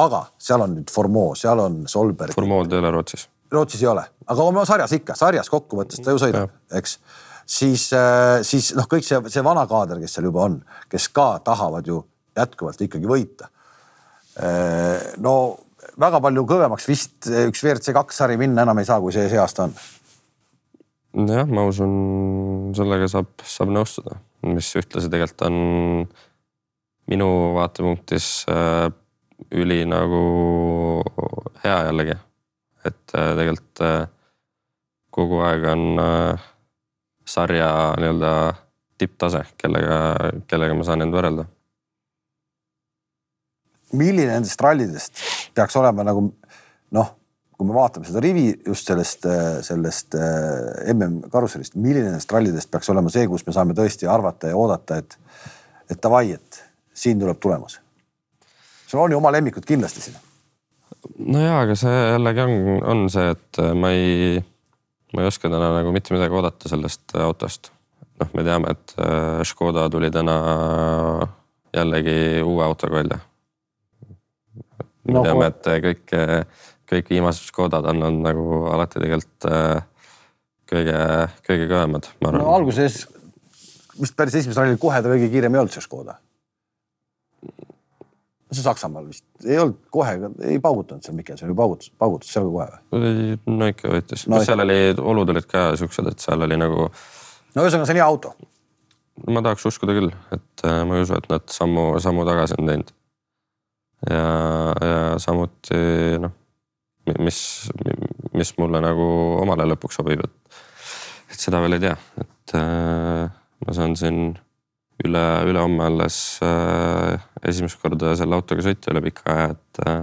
Speaker 1: aga seal on nüüd Formeau, seal on Solberg.
Speaker 2: Formeau'd ei ole Rootsis.
Speaker 1: Rootsis ei ole, aga oma sarjas ikka, sarjas kokkuvõttes ta ju sõidab, eks. siis, äh, siis noh, kõik see, see vana kaader, kes seal juba on, kes ka tahavad ju jätkuvalt ikkagi võita. Äh, no väga palju kõvemaks vist üks WRC kaks sari minna enam ei saa, kui see see aasta on
Speaker 2: jah, ma usun, sellega saab, saab nõustuda, mis ühtlasi tegelikult on minu vaatepunktis äh, üli nagu hea jällegi, et äh, tegelikult äh, kogu aeg on äh, sarja nii-öelda tipptase, kellega, kellega ma saan end võrrelda.
Speaker 1: milline nendest rallidest peaks olema nagu noh, kui me vaatame seda rivi just sellest, sellest mm karussellist, milline nendest rallidest peaks olema see, kus me saame tõesti arvata ja oodata, et, et davai, et siin tuleb tulemus. sul on ju oma lemmikud kindlasti siin.
Speaker 2: no ja, aga see jällegi on, on see, et ma ei, ma ei oska täna nagu mitte midagi oodata sellest autost. noh, me teame, et äh, Škoda tuli täna jällegi uue autoga välja. me no, teame, et kõik kõik viimased Škodad on olnud nagu alati tegelikult äh, kõige, kõige kõvemad,
Speaker 1: ma arvan. no alguses vist päris esimesel rallil kohe ta kõige kiirem ei olnud see Škoda. see Saksamaal vist ei olnud kohe, ei paugutanud seal Mikkelson, paugutas, paugutas seal kohe
Speaker 2: või? no ikka võttis no,, seal oli, olud olid ka siuksed, et seal oli nagu.
Speaker 1: no ühesõnaga, see on hea auto.
Speaker 2: ma tahaks uskuda küll, et äh, ma ei usu, et nad sammu, sammu tagasi on teinud. ja, ja samuti noh mis, mis mulle nagu omale lõpuks sobib, et, et seda veel ei tea, et äh, ma saan siin üle, ülehomme alles äh, esimest korda selle autoga sõita üle pika aja, et äh,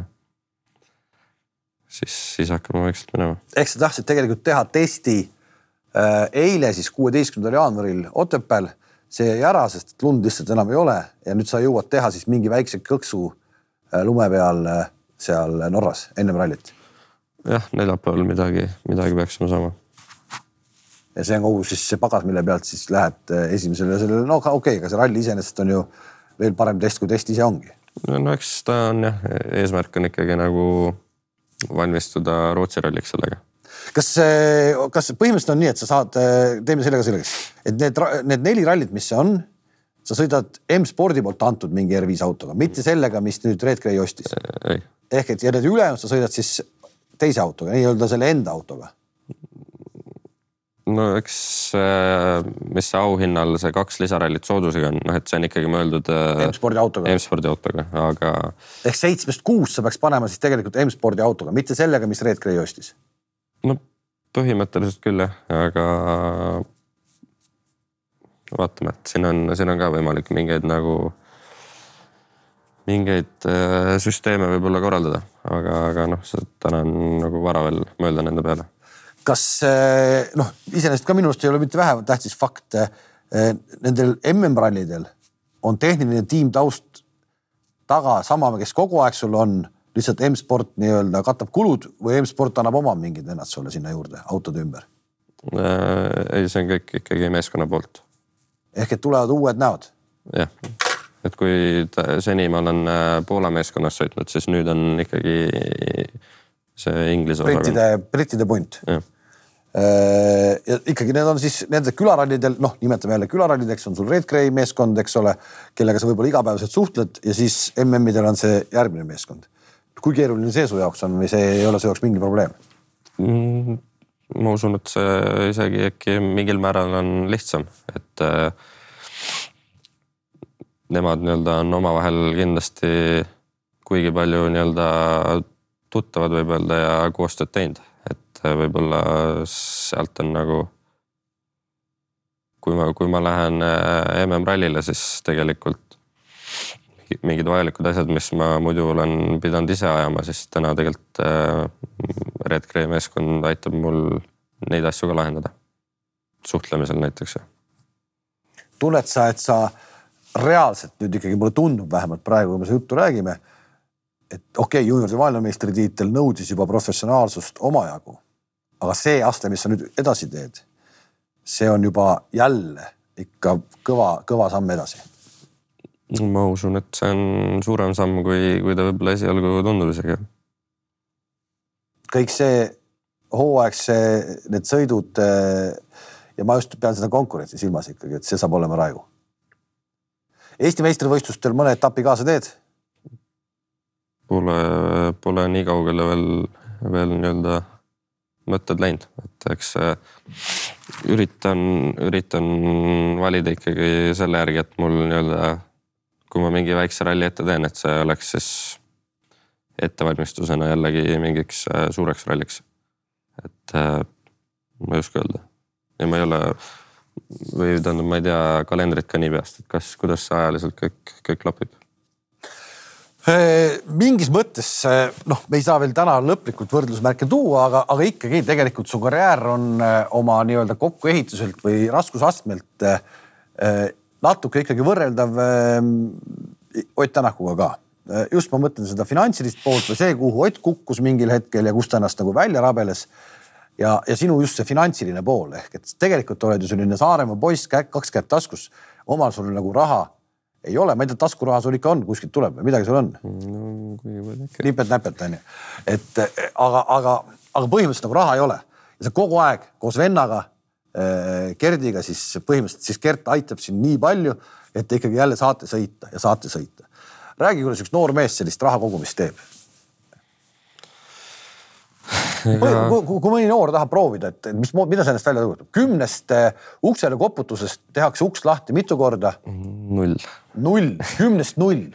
Speaker 2: siis, siis hakkame vaikselt minema.
Speaker 1: ehk sa tahtsid tegelikult teha testi äh, eile siis kuueteistkümnendal jaanuaril Otepääl, see jäi ära, sest lund lihtsalt enam ei ole ja nüüd sa jõuad teha siis mingi väikse kõksu äh, lume peal äh, seal Norras ennem rallit
Speaker 2: jah, neljapäeval midagi, midagi peaksime saama.
Speaker 1: ja see on kogu siis see pagas, mille pealt siis lähed eh, esimesele sellele, no okei okay,, aga see ralli iseenesest on ju veel parem test, kui test ise ongi.
Speaker 2: no eks ta on jah, eesmärk on ikkagi nagu valmistuda Rootsi ralliks sellega
Speaker 1: kas, kas põhimõtteliselt on nii, et sa saad, eh, teeme sellega selgeks, et need, need neli rallit, mis see on, sa sõidad M-spordi poolt antud mingi R5 autoga, mitte sellega, mis nüüd Red Gray ostis. ehk et ja need ülejäänud sa sõidad siis teise autoga, nii-öelda selle enda autoga?
Speaker 2: no eks mis see auhinnal see kaks lisarallit soodusega on, noh, et see on ikkagi mõeldud.
Speaker 1: Äh, M-spordi autoga.
Speaker 2: M-spordi autoga, aga.
Speaker 1: ehk seitsmest kuus sa peaks panema siis tegelikult M-spordi autoga, mitte sellega, mis Red Gray ostis.
Speaker 2: no põhimõtteliselt küll jah, aga vaatame, et siin on, siin on ka võimalik mingeid nagu mingeid äh, süsteeme võib-olla korraldada, aga, aga noh, täna on nagu vara veel mõelda nende peale.
Speaker 1: kas äh, noh, iseenesest ka minu arust ei ole mitte vähem tähtis fakt. Äh, nendel MM-rallidel on tehniline tiim taust taga sama, kes kogu aeg sul on, lihtsalt M-sport nii-öelda katab kulud või M-sport annab oma mingid vennad sulle sinna juurde autode ümber?
Speaker 2: ei, see on kõik ikkagi meeskonna poolt.
Speaker 1: ehk et tulevad uued näod?
Speaker 2: jah et kui ta, seni ma olen äh, Poola meeskonnas sõitnud, siis nüüd on ikkagi see Inglise
Speaker 1: osakond. brittide, brittide punt. Äh, ja ikkagi need on siis nende külarallidel, noh, nimetame jälle külarallideks, on sul Red Gray meeskond, eks ole, kellega sa võib-olla igapäevaselt suhtled ja siis MM-idel on see järgmine meeskond. kui keeruline see su jaoks on või see ei ole su jaoks mingi probleem
Speaker 2: mm,? ma usun, et see isegi äkki mingil määral on lihtsam, et äh, nemad nii-öelda on omavahel kindlasti kuigi palju nii-öelda tuttavad, võib öelda ja koostööd teinud, et võib-olla sealt on nagu. kui ma, kui ma lähen äh, MM-rallile, siis tegelikult mingid vajalikud asjad, mis ma muidu olen pidanud ise ajama, siis täna tegelikult äh, Red Gray meeskond aitab mul neid asju ka lahendada. suhtlemisel näiteks.
Speaker 1: tunned sa, et sa reaalselt nüüd ikkagi mulle tundub vähemalt praegu, kui me seda juttu räägime, et okei okay,, juunioride maailmameistritiitel nõudis juba professionaalsust omajagu. aga see aste, mis sa nüüd edasi teed, see on juba jälle ikka kõva, kõva samm edasi.
Speaker 2: ma usun, et see on suurem samm, kui, kui ta võib-olla esialgu tundub isegi.
Speaker 1: kõik see hooaeg, see, need sõidud ja ma just pean seda konkurentsi silmas ikkagi, et see saab olema raju Eesti meistrivõistlustel mõne etapi kaasa teed?
Speaker 2: Pole, pole nii kaugele veel, veel nii-öelda mõtted läinud, et eks üritan, üritan valida ikkagi selle järgi, et mul nii-öelda, kui ma mingi väikse ralli ette teen, et see oleks siis ettevalmistusena jällegi mingiks suureks ralliks. Et äh, ma ei oska öelda. Ja ma ei ole või tähendab, ma ei tea kalendrit ka nii peast, et kas, kuidas see ajaliselt kõik, kõik klapib
Speaker 1: Äh, mingis mõttes noh, me ei saa veel täna lõplikult võrdlusmärke tuua, aga, aga ikkagi tegelikult su karjäär on äh, oma nii-öelda kokkuehituselt või raskusastmelt äh, natuke ikkagi võrreldav Ott Tänakuga ka. just ma mõtlen seda finantsilist poolt või see, kuhu Ott kukkus mingil hetkel ja kus ta ennast nagu välja rabeles. Ja, ja sinu just see finantsiline pool ehk et tegelikult oled ju selline Saaremaa poiss, kaks kätt taskus, omal sul nagu raha ei ole, ma ei tea, taskuraha sul ikka on, kuskilt tuleb või midagi sul on?
Speaker 2: No,?
Speaker 1: nipet-näpet on ju, et aga, aga, aga põhimõtteliselt nagu raha ei ole. Ja sa kogu aeg koos vennaga äh, Gerdiga siis põhimõtteliselt siis Gert aitab sind nii palju, et te ikkagi jälle saate sõita ja saate sõita. räägi, kuidas üks noor mees sellist raha kogumist teeb Ega... kui, kui mõni noor tahab proovida, et mis, mida endast välja kujutab, kümnest äh, uksele koputusest tehakse uks lahti mitu korda?
Speaker 2: null.
Speaker 1: null, kümnest null.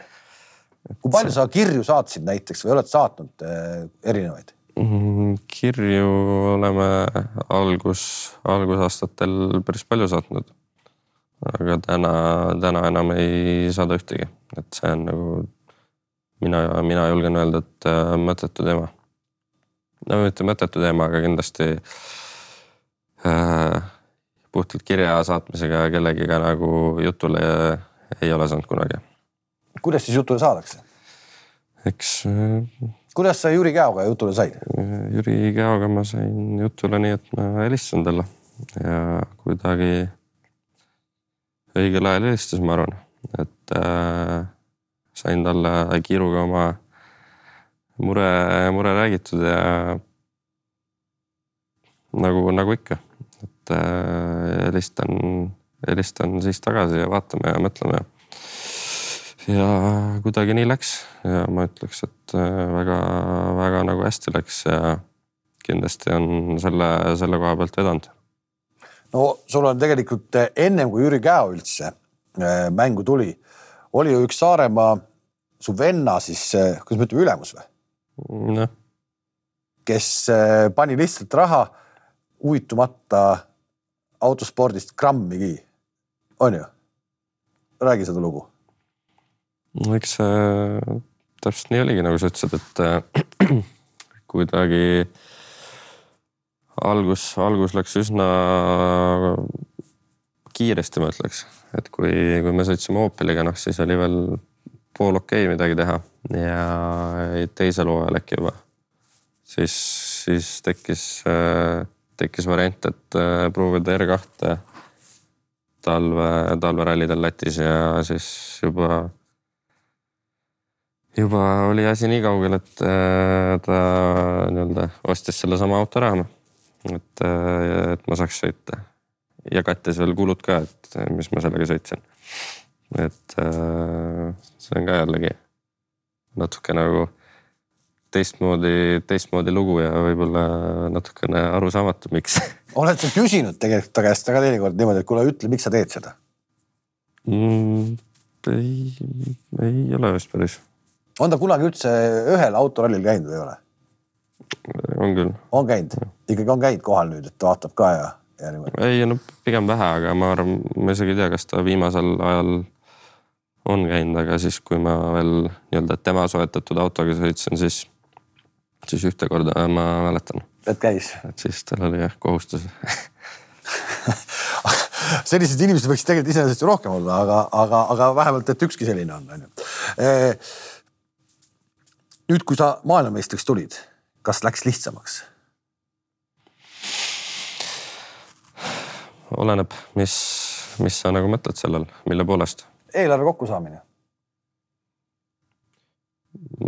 Speaker 1: kui palju sa kirju saatsid näiteks või oled saatnud äh, erinevaid?
Speaker 2: Mm, kirju oleme algus, algusaastatel päris palju saatnud. aga täna, täna enam ei saada ühtegi, et see on nagu mina, mina julgen öelda, et äh, mõttetu teema no mitte mõttetu teema, aga kindlasti äh, puhtalt kirja saatmisega kellegiga nagu jutule ei ole saanud kunagi.
Speaker 1: kuidas siis jutule saadakse?
Speaker 2: eks äh,.
Speaker 1: kuidas sa Jüri Käoga jutule said?
Speaker 2: Jüri Käoga ma sain jutule nii, et ma helistasin talle ja kuidagi õigel ajal helistas, ma arvan, et äh, sain talle kiiruga oma mure, mure räägitud ja nagu, nagu ikka, et äh, helistan äh,, helistan siis tagasi ja vaatame ja mõtleme. ja kuidagi nii läks ja ma ütleks, et väga-väga äh, nagu hästi läks ja kindlasti on selle, selle koha pealt vedanud.
Speaker 1: no sul on tegelikult äh, ennem kui Jüri Käo üldse mängu tuli, oli ju üks Saaremaa su venna siis, kuidas me ütleme, ülemus või?
Speaker 2: Noh.
Speaker 1: kes äh, pani lihtsalt raha huvitumata autospordist grammigi, on ju? räägi seda lugu.
Speaker 2: no eks see täpselt nii oligi, nagu sa ütlesid, et äh, kuidagi algus, algus läks üsna kiiresti, ma ütleks, et kui, kui me sõitsime Opeliga, noh siis oli veel pool okei okay midagi teha ja teisel hooajal äkki juba. siis, siis tekkis, tekkis variant, et äh, proovida R2 talve, talverallidel Lätis ja siis juba, juba oli asi nii kaugel, et äh, ta nii-öelda ostis sellesama auto ära. et, äh, et ma saaks sõita ja kattis veel kulud ka, et mis ma sellega sõitsin et äh, see on ka jällegi natuke nagu teistmoodi, teistmoodi lugu ja võib-olla natukene arusaamatu, miks
Speaker 1: oled sa küsinud tegelikult ta käest väga teinekord niimoodi, et kuule, ütle, miks sa teed seda
Speaker 2: mm,? ei, ei ole vist päris.
Speaker 1: on ta kunagi üldse ühel autorallil käinud või ei ole?
Speaker 2: on küll.
Speaker 1: on käinud, ikkagi on käinud kohal nüüd, et vaatab ka ja, ja niimoodi?
Speaker 2: ei, no pigem vähe, aga ma arvan, ma isegi ei tea, kas ta viimasel ajal on käinud, aga siis, kui ma veel nii-öelda tema soetatud autoga sõitsin, siis, siis ühte korda ma mäletan.
Speaker 1: et käis?
Speaker 2: et siis tal oli jah kohustus
Speaker 1: selliseid inimesi võiks tegelikult iseenesest ju rohkem olla, aga, aga, aga vähemalt, et ükski selline on, on ju. nüüd, kui sa maailmameistriks tulid, kas läks lihtsamaks?
Speaker 2: oleneb, mis, mis sa nagu mõtled sellel, mille poolest
Speaker 1: eelarve kokkusaamine?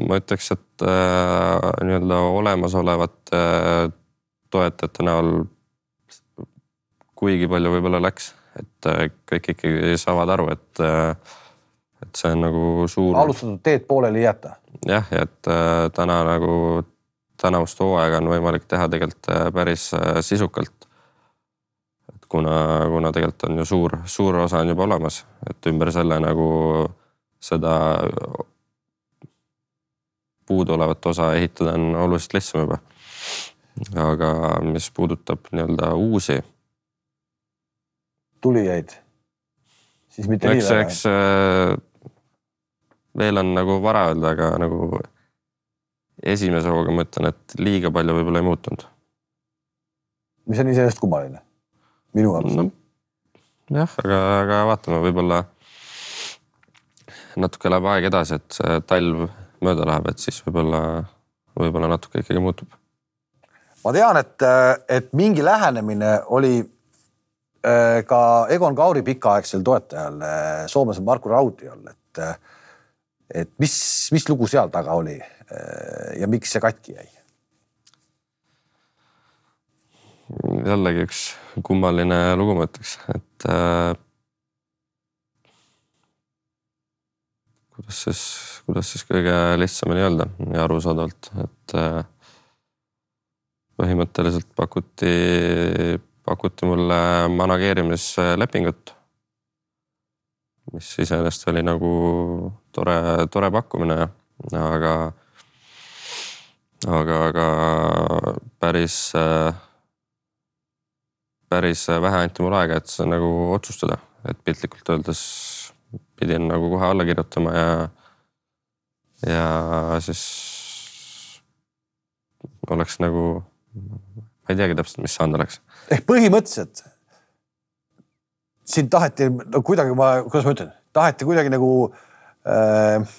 Speaker 2: ma ütleks, et äh, nii-öelda olemasolevate äh, toetajate näol kuigi palju võib-olla läks, et äh, kõik ikkagi saavad aru, et äh,, et see on nagu suur.
Speaker 1: alustatud teed pooleli ei jäta.
Speaker 2: jah, ja et äh, täna nagu tänavust hooaega on võimalik teha tegelikult äh, päris äh, sisukalt kuna, kuna tegelikult on ju suur, suur osa on juba olemas, et ümber selle nagu seda puuduolevat osa ehitada on oluliselt lihtsam juba. aga mis puudutab nii-öelda uusi,
Speaker 1: tulijaid, siis mitte nii väga.
Speaker 2: eks äh, veel on nagu vara öelda, aga nagu esimese hooga ma ütlen, et liiga palju võib-olla ei muutunud.
Speaker 1: mis on iseenesest kummaline minu arust
Speaker 2: no jah, aga, aga vaatame, võib-olla natuke läheb aeg edasi, et see talv mööda läheb, et siis võib-olla, võib-olla natuke ikkagi muutub.
Speaker 1: ma tean, et, et mingi lähenemine oli äh, ka Egon Kauri pikaaegsel toetajal, soomlasel Marku Raudjal, et, et mis, mis lugu seal taga oli äh, ja miks see katki jäi?
Speaker 2: Jällegi üks kummaline lugu, ma ütleks, et äh, kuidas siis, kuidas siis kõige lihtsamini öelda ja arusaadavalt, et äh, põhimõtteliselt pakuti, pakuti mulle manageerimislepingut, mis iseenesest oli nagu tore, tore pakkumine, aga, aga, aga päris äh, päris vähe anti mulle aega, et seda nagu otsustada, et piltlikult öeldes pidin nagu kohe alla kirjutama ja, ja siis oleks nagu, ma ei teagi täpselt, mis saanud oleks.
Speaker 1: ehk põhimõtteliselt sind taheti no kuidagi ma, kuidas ma ütlen, taheti kuidagi nagu äh,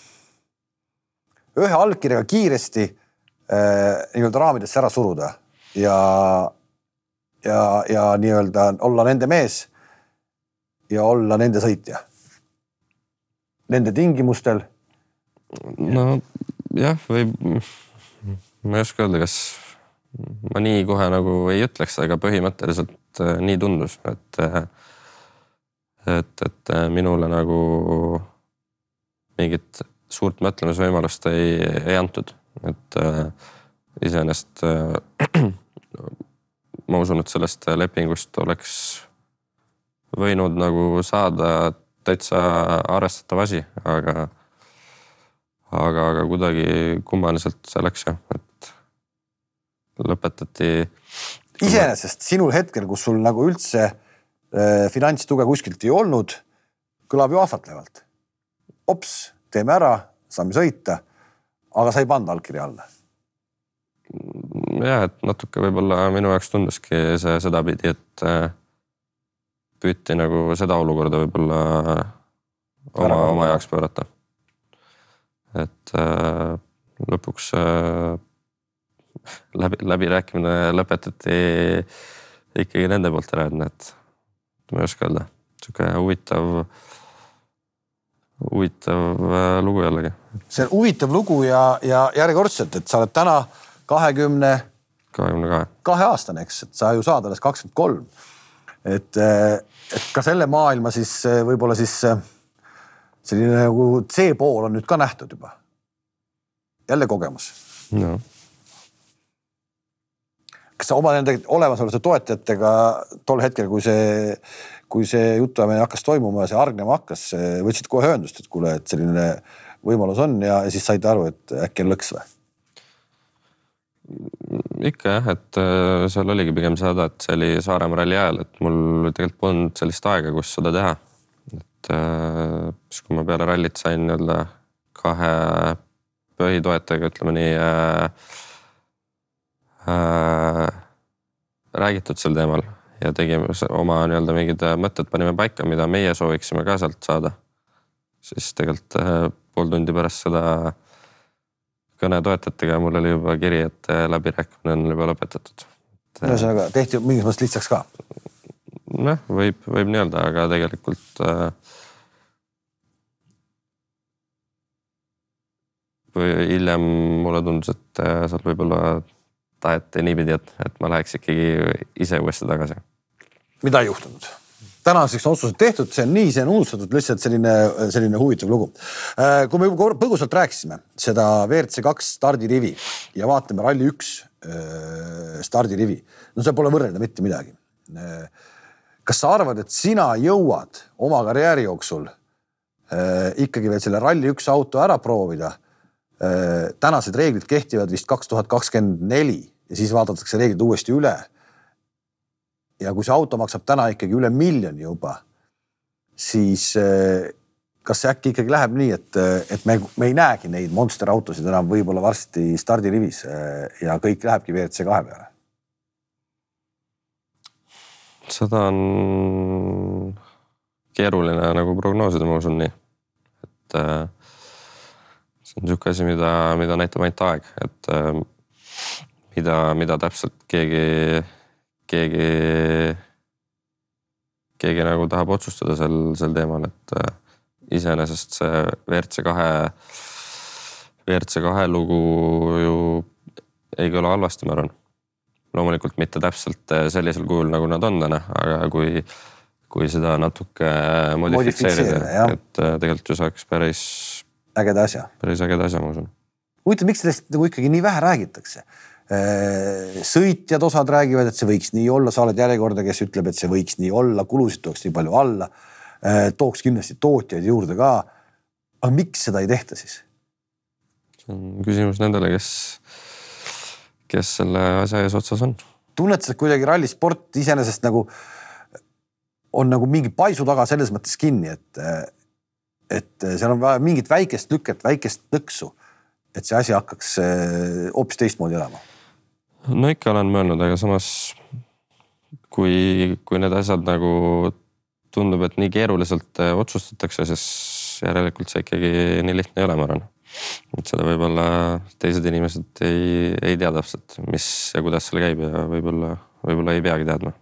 Speaker 1: ühe allkirjaga kiiresti äh, nii-öelda raamidesse ära suruda ja, ja, ja nii-öelda olla nende mees ja olla nende sõitja. Nende tingimustel
Speaker 2: no jah, või ma ei oska öelda, kas ma nii kohe nagu ei ütleks, aga põhimõtteliselt äh, nii tundus, et et, et äh, minule nagu mingit suurt mõtlemisvõimalust ei, ei antud, et äh, iseenesest äh, ma usun, et sellest lepingust oleks võinud nagu saada täitsa arvestatav asi, aga aga, aga kuidagi kummaliselt see läks jah, et lõpetati.
Speaker 1: iseenesest sinul hetkel, kus sul nagu üldse äh, finantstuge kuskilt ei olnud, kõlab ju ahvatlevalt. ops, teeme ära, saame sõita, aga sa ei pannud allkirja alla.
Speaker 2: Ja et natuke võib-olla minu jaoks tunduski see sedapidi, et äh, püüti nagu seda olukorda võib-olla oma, oma jaoks pöörata. et äh, lõpuks äh, läbi, läbirääkimine lõpetati ikkagi nende poolt ära, et need, ma ei oska öelda, sihuke huvitav, huvitav äh, lugu jällegi.
Speaker 1: see on huvitav lugu ja, ja järjekordselt, et sa oled täna kahekümne
Speaker 2: kahekümne kahe.
Speaker 1: kahe aastane, eks, et sa ju saad alles kakskümmend kolm. et, et ka selle maailma siis eh, võib-olla siis eh, selline nagu see pool on nüüd ka nähtud juba. jälle kogemus.
Speaker 2: no
Speaker 1: kas sa oma nende olemasolevate toetajatega tol hetkel, kui see, kui see jutuajamine hakkas toimuma ja see hargnema hakkas, võtsid kohe ühendust, et kuule, et selline võimalus on ja, ja siis saite aru, et äkki on lõks või?
Speaker 2: Ikka jah, et äh, seal oligi pigem see häda, et see oli Saaremaa ralli ajal, et mul tegelikult polnud sellist aega, kus seda teha. et äh, siis, kui ma peale rallit sain nii-öelda kahe põhitoetajaga, ütleme nii äh,. Äh, räägitud sel teemal ja tegime oma nii-öelda mingid mõtted panime paika, mida meie sooviksime ka sealt saada. siis tegelikult äh, pool tundi pärast seda kõne toetajatega mul oli juba kiri, et äh, läbirääkimine on juba lõpetatud.
Speaker 1: ühesõnaga tehti mingis mõttes lihtsaks ka.
Speaker 2: noh, võib, võib nii öelda, aga tegelikult äh,. või hiljem mulle tundus, et äh, seal võib-olla taheti niipidi, et, et ma läheks ikkagi ise uuesti tagasi.
Speaker 1: mida ei juhtunud? Tänaseks on otsused tehtud, see on nii, see on unustatud, lihtsalt selline, selline huvitav lugu. kui me juba põgusalt rääkisime seda WRC kaks stardirivi ja vaatame Rally1 äh, stardirivi, no seal pole võrrelda mitte midagi. kas sa arvad, et sina jõuad oma karjääri jooksul äh, ikkagi veel selle Rally1 auto ära proovida? tänased reeglid kehtivad vist kaks tuhat kakskümmend neli ja siis vaadatakse reeglid uuesti üle. Ja kui see auto maksab täna ikkagi üle miljoni juba, siis eh, kas see äkki ikkagi läheb nii, et, et me, me ei näegi neid monster autosid enam võib-olla varsti stardirivis eh, ja kõik lähebki WRC kahe peale?
Speaker 2: seda on keeruline nagu prognoosida, ma usun nii. et see on niisugune asi, mida, mida näitab ainult aeg, et mida, mida täpselt keegi, keegi, keegi nagu tahab otsustada sel, sel teemal, et äh, iseenesest see WRC kahe, WRC kahe lugu ju ei kõla halvasti, ma arvan. loomulikult mitte täpselt äh, sellisel kujul, nagu nad on täna, aga kui, kui seda natuke modifitseerida, et äh, tegelikult ju saaks päris
Speaker 1: ägeda asja.
Speaker 2: päris ägeda asja, ma usun.
Speaker 1: huvitav, miks sellest nagu ikkagi nii vähe räägitakse? Äh, sõitjad, osad räägivad, et see võiks nii olla, sa oled järjekordne, kes ütleb, et see võiks nii olla, kulusid tuleks nii palju alla. Äh, tooks kindlasti tootjaid juurde ka. aga miks seda ei tehta siis?
Speaker 2: see on küsimus nendele, kes, kes selle asja ees otsas on.
Speaker 1: tunned sa kuidagi rallisport iseenesest nagu on nagu mingi paisu taga selles mõttes kinni, et et seal on vaja mingit väikest lüket, väikest nõksu, et see asi hakkaks eh, hoopis teistmoodi elama.
Speaker 2: No ikka olen mõelnud, aga samas kui, kui need asjad nagu tundub, et nii keeruliselt eh, otsustatakse, siis järelikult see ikkagi nii lihtne ei ole, ma arvan. et seda võib-olla teised inimesed ei, ei tea täpselt, mis ja kuidas seal käib ja võib-olla, võib-olla ei peagi teadma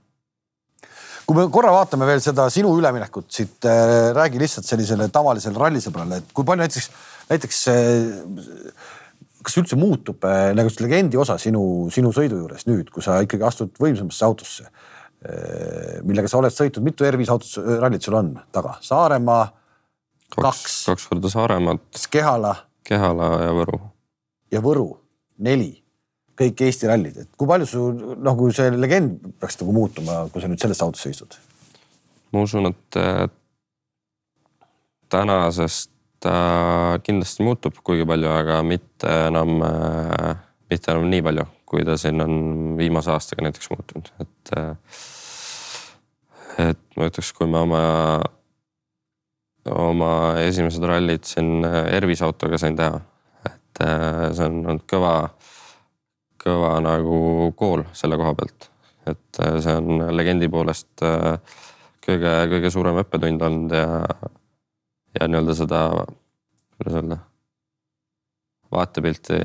Speaker 1: kui me korra vaatame veel seda sinu üleminekut siit äh,, räägi lihtsalt sellisele tavalisele rallisõbrale, et kui palju näiteks, näiteks äh, kas üldse muutub äh, nagu see legendi osa sinu, sinu sõidu juures nüüd, kui sa ikkagi astud võimsamasse autosse äh,, millega sa oled sõitnud, mitu R5 autot, rallit sul on taga? Saaremaa
Speaker 2: kaks, kaks., korda Saaremaad.
Speaker 1: Kehala.
Speaker 2: Kehala ja Võru.
Speaker 1: ja Võru, neli kõik Eesti rallid, et kui palju su nagu see legend peaks nagu muutuma, kui sa nüüd selles autos istud?
Speaker 2: ma usun, et tänasest ta kindlasti muutub kuigi palju, aga mitte enam, mitte enam nii palju, kui ta siin on viimase aastaga näiteks muutunud, et. et ma ütleks, kui ma oma, oma esimesed rallid siin Ervis autoga sain teha, et see on olnud kõva kõva nagu kool selle koha pealt. et äh, see on legendi poolest äh, kõige, kõige suurem õppetund olnud ja, ja nii-öelda seda, kuidas öelda, vaatepilti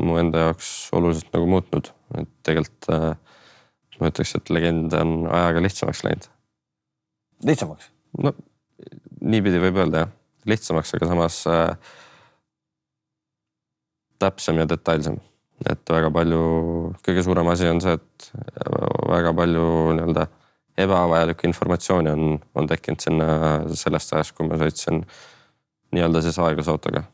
Speaker 2: mu enda jaoks oluliselt nagu muutnud, et tegelikult äh, ma ütleks, et legend on ajaga lihtsamaks läinud.
Speaker 1: lihtsamaks?
Speaker 2: no niipidi võib öelda jah, lihtsamaks, aga samas äh, täpsem ja detailsem et väga palju, kõige suurem asi on see, et väga palju nii-öelda ebavajalikku informatsiooni on, on tekkinud sinna sellest ajast, kui ma sõitsin nii-öelda siis aeglasautoga.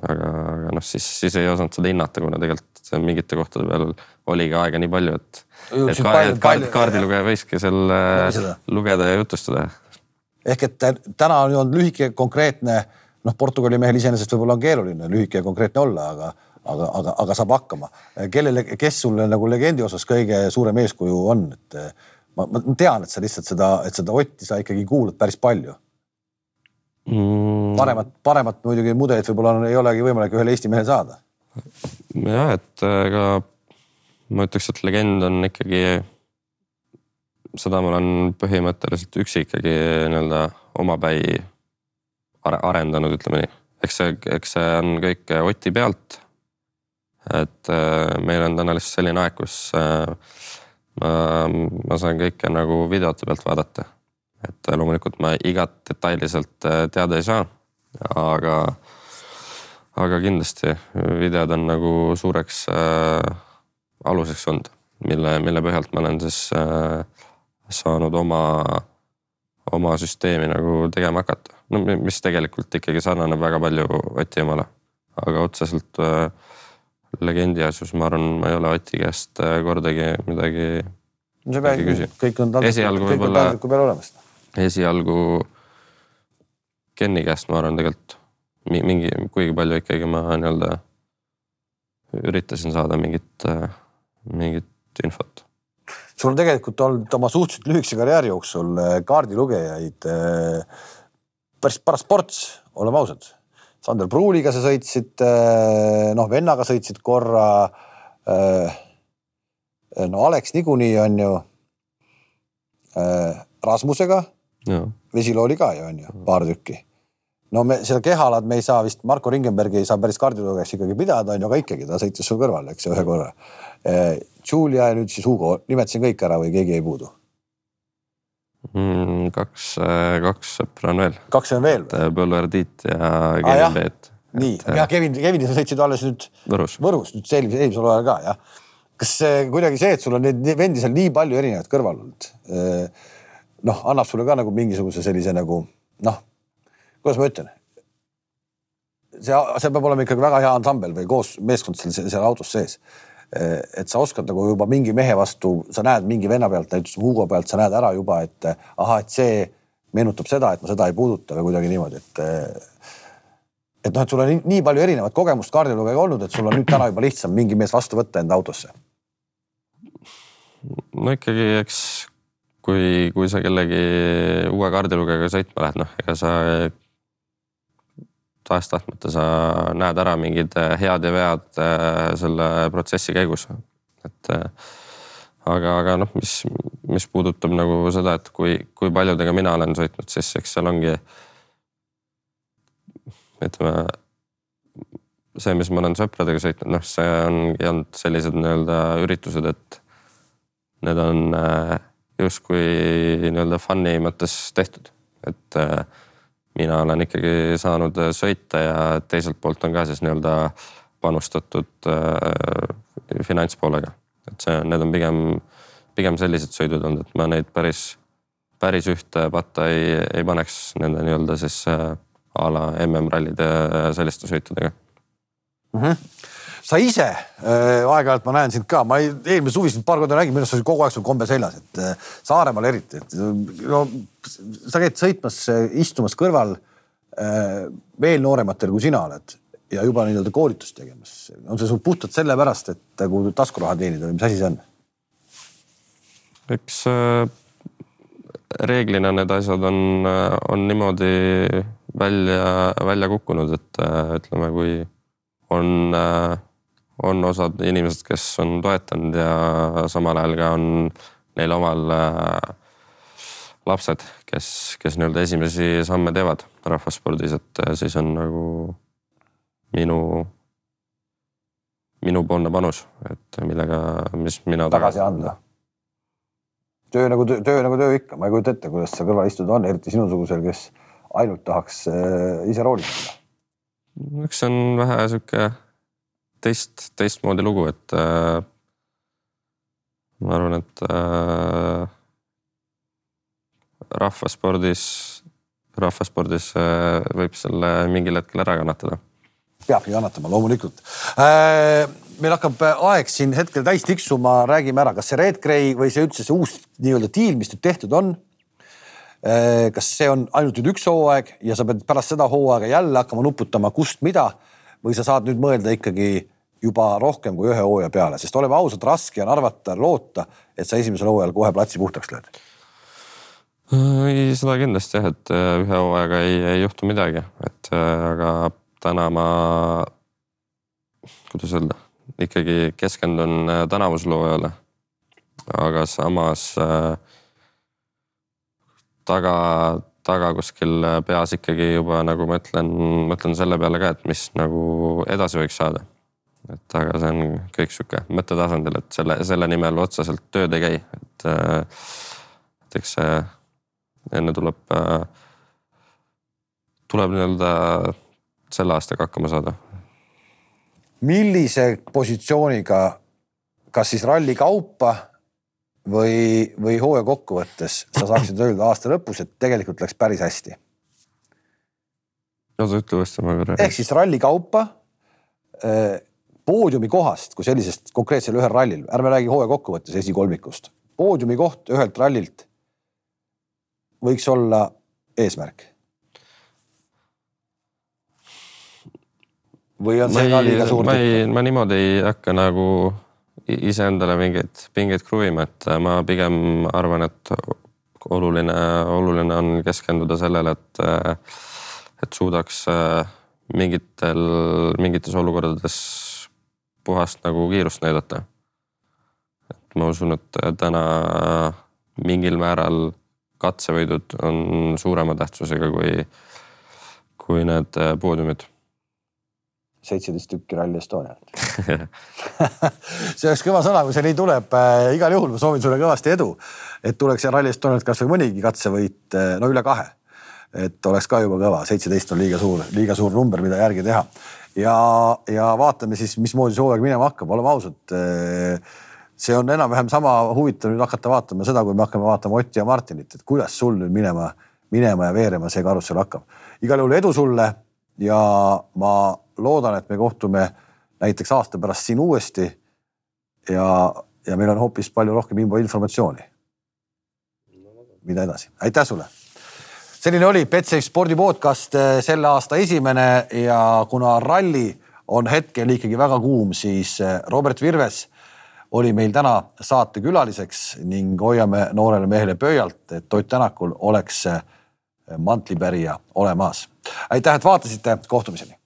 Speaker 2: aga, aga noh, siis, siis ei osanud seda hinnata, kuna tegelikult mingite kohtade peal oligi aega nii palju, et, et, ka, et kaard, kaardilugeja võiski seal lugeda ja jutustada.
Speaker 1: ehk et täna on olnud lühike, konkreetne, noh, Portugali mehel iseenesest võib-olla on keeruline lühike ja konkreetne olla, aga aga, aga, aga saab hakkama. kellele, kes sulle nagu legendi osas kõige suurem eeskuju on, et ma, ma tean, et sa lihtsalt seda, et seda Otti sa ikkagi kuulad päris palju
Speaker 2: mm..
Speaker 1: paremat, paremat muidugi mudelit võib-olla ei olegi võimalik ühel Eesti mehel saada.
Speaker 2: jah, et ega ma ütleks, et legend on ikkagi, seda ma olen põhimõtteliselt üksi ikkagi nii-öelda omapäi arendanud, ütleme nii. eks see, eks see on kõik Oti pealt et äh, meil on täna lihtsalt selline aeg, kus äh, ma, saan kõike nagu videote pealt vaadata. et loomulikult ma igat detaili sealt äh, teada ei saa, aga, aga kindlasti videod on nagu suureks äh, aluseks olnud, mille, mille põhjalt ma olen siis äh, saanud oma, oma süsteemi nagu tegema hakata. no mis tegelikult ikkagi sarnaneb väga palju Oti omale, aga otseselt äh, legendi asjus, ma arvan, ma ei ole Oti käest äh, kordagi midagi.
Speaker 1: kõik on
Speaker 2: esialgu võib-olla,
Speaker 1: peal olemas.
Speaker 2: esialgu Kenni käest ma arvan tegelikult mingi, kuigi palju ikkagi ma nii-öelda üritasin saada mingit, mingit infot.
Speaker 1: sul on tegelikult olnud oma suhteliselt lühikese karjääri jooksul kaardilugejaid päris paras ports, oleme ausad. Sander Pruuliga sa sõitsid, noh vennaga sõitsid korra. no Alex niikuinii on ju. Rasmusega. Vesilo oli ka ju on ju paar tükki no me seda Kehalat me ei saa vist, Marko Ringenbergi ei saa päris kaardilugejaks ikkagi pidada, on ju, aga ikkagi ta sõitis su kõrval, eks ju, ühe korra. Julia ja nüüd siis Hugo, nimetasin kõik ära või keegi jäi puudu
Speaker 2: mm,? kaks, kaks sõpra on veel.
Speaker 1: kaks on veel?
Speaker 2: Põlver Tiit ja Kevin ah, Peet.
Speaker 1: nii, ja Kevin, Kevini sa sõitsid alles nüüd
Speaker 2: Võrus,
Speaker 1: Võrus nüüd eelmisel, eelmisel hooajal ka jah. kas kuidagi see, et sul on neid vendi seal nii palju erinevaid kõrval olnud, noh, annab sulle ka nagu mingisuguse sellise nagu noh kuidas ma ütlen? see, see peab olema ikkagi väga hea ansambel või koos meeskond seal, seal autos sees. Et sa oskad nagu juba mingi mehe vastu, sa näed mingi venna pealt, näiteks Hugo pealt, sa näed ära juba, et ahah, et see meenutab seda, et ma seda ei puuduta või kuidagi niimoodi, et et noh, et sul on nii, nii palju erinevat kogemust kaardilugejaga olnud, et sul on nüüd täna juba lihtsam mingi mees vastu võtta enda autosse.
Speaker 2: no ikkagi, eks kui, kui sa kellegi uue kaardilugejaga sõitma lähed, noh, ega sa tahes-tahtmata sa näed ära mingid äh, head ja vead äh, selle protsessi käigus. et äh, aga, aga noh, mis, mis puudutab nagu seda, et kui, kui paljudega mina olen sõitnud, siis eks seal ongi. ütleme see, mis ma olen sõpradega sõitnud, noh, see ongi olnud sellised nii-öelda üritused, et need on justkui nii-öelda fun'i mõttes tehtud, et mina olen ikkagi saanud äh, sõita ja teiselt poolt on ka siis nii-öelda panustatud äh, finantspoolega. et see, need on pigem, pigem sellised sõidud olnud, et ma neid päris, päris ühte patta ei, ei paneks nende nii-öelda siis äh, a la MM-rallide ja selliste sõitudega
Speaker 1: mm. -hmm sa ise äh, aeg-ajalt ma näen sind ka, ma eelmine suvi sind paar korda nägin, minu arust sa olid kogu aeg sul kombe seljas, et äh, Saaremaal eriti, et no sa käid sõitmas, istumas kõrval äh, veel noorematel, kui sina oled ja juba nii-öelda koolitust tegemas. on see sul puhtalt sellepärast, et nagu taskuraha teenida või mis asi see on?
Speaker 2: eks äh, reeglina need asjad on, on niimoodi välja, välja kukkunud, et äh, ütleme, kui on äh, on osad inimesed, kes on toetanud ja samal ajal ka on neil omal äh, lapsed, kes, kes nii-öelda esimesi samme teevad rahvaspordis, et äh, siis on nagu minu, minupoolne panus, et millega, mis mina.
Speaker 1: tagasi anda. töö nagu töö, töö nagu töö ikka, ma ei kujuta ette, kuidas seal kõrval istuda on, eriti sinusugusel, kes ainult tahaks äh, ise roolis olla.
Speaker 2: eks see on vähe sihuke teist, teistmoodi lugu, et äh, ma arvan, et äh, rahvaspordis, rahvaspordis äh, võib selle mingil hetkel ära kannatada.
Speaker 1: peabki kannatama, loomulikult äh,. meil hakkab aeg siin hetkel täis tiksuma, räägime ära, kas see Red Gray või see üldse see uus nii-öelda diil, mis nüüd tehtud on äh,. kas see on ainult nüüd üks hooaeg ja sa pead pärast seda hooaega jälle hakkama nuputama, kust mida või sa saad nüüd mõelda ikkagi juba rohkem kui ühe hooaja peale, sest oleme ausad, raske on arvata, loota, et sa esimesel hooajal kohe platsi puhtaks lööd.
Speaker 2: ei, seda kindlasti jah, et äh, ühe hooajaga ei, ei juhtu midagi, et äh, aga täna ma, kuidas öelda, ikkagi keskendun äh, tänavusele hooajale. aga samas taga taga kuskil peas ikkagi juba nagu ma ütlen, mõtlen selle peale ka, et mis nagu edasi võiks saada. et aga see on kõik sihuke mõttetasandil, et selle, selle nimel otseselt tööd ei käi, et, et eks see enne tuleb, tuleb nii-öelda selle aastaga hakkama saada.
Speaker 1: millise positsiooniga, kas siis ralli kaupa või, või hooaja kokkuvõttes sa saaksid öelda aasta lõpus, et tegelikult läks päris hästi?
Speaker 2: no sa ütle uuesti, ma korra.
Speaker 1: ehk siis ralli kaupa eh, poodiumi kohast kui sellisest konkreetsel ühel rallil, ärme räägi hooaja kokkuvõttes esikolmikust, poodiumi koht ühelt rallilt võiks olla eesmärk? või on see ka liiga suur
Speaker 2: ma ei, ma niimoodi ei hakka nagu iseendale mingeid pingeid kruvima, et ma pigem arvan, et oluline, oluline on keskenduda sellele, et, et suudaks mingitel, mingites olukordades puhast nagu kiirust näidata. et ma usun, et täna mingil määral katsevõidud on suurema tähtsusega kui, kui need poodiumid
Speaker 1: seitseteist tükki Rally Estonialt see oleks kõva sõna, kui see nii tuleb äh,. igal juhul ma soovin sulle kõvasti edu, et tuleks Rally Estonialt kasvõi mõnigi katsevõit, äh, no üle kahe. et oleks ka juba kõva, seitseteist on liiga suur, liiga suur number, mida järgi teha. ja, ja vaatame siis, mismoodi see hooaeg minema hakkab, oleme ausad äh, see on enam-vähem sama huvitav nüüd hakata vaatama seda, kui me hakkame vaatama Otti ja Martinit, et kuidas sul nüüd minema, minema ja veerema see karussell hakkab. igal juhul edu sulle ja ma loodan, et me kohtume näiteks aasta pärast siin uuesti. ja, ja meil on hoopis palju rohkem info, informatsiooni. mida edasi, aitäh sulle. selline oli Betsafe spordi podcast eh, selle aasta esimene ja kuna ralli on hetkel ikkagi väga kuum, siis eh, Robert Virves oli meil täna saatekülaliseks ning hoiame noorele mehele pöialt, et Ott Tänakul oleks eh, mantlipärija olemas. aitäh, et vaatasite, kohtumiseni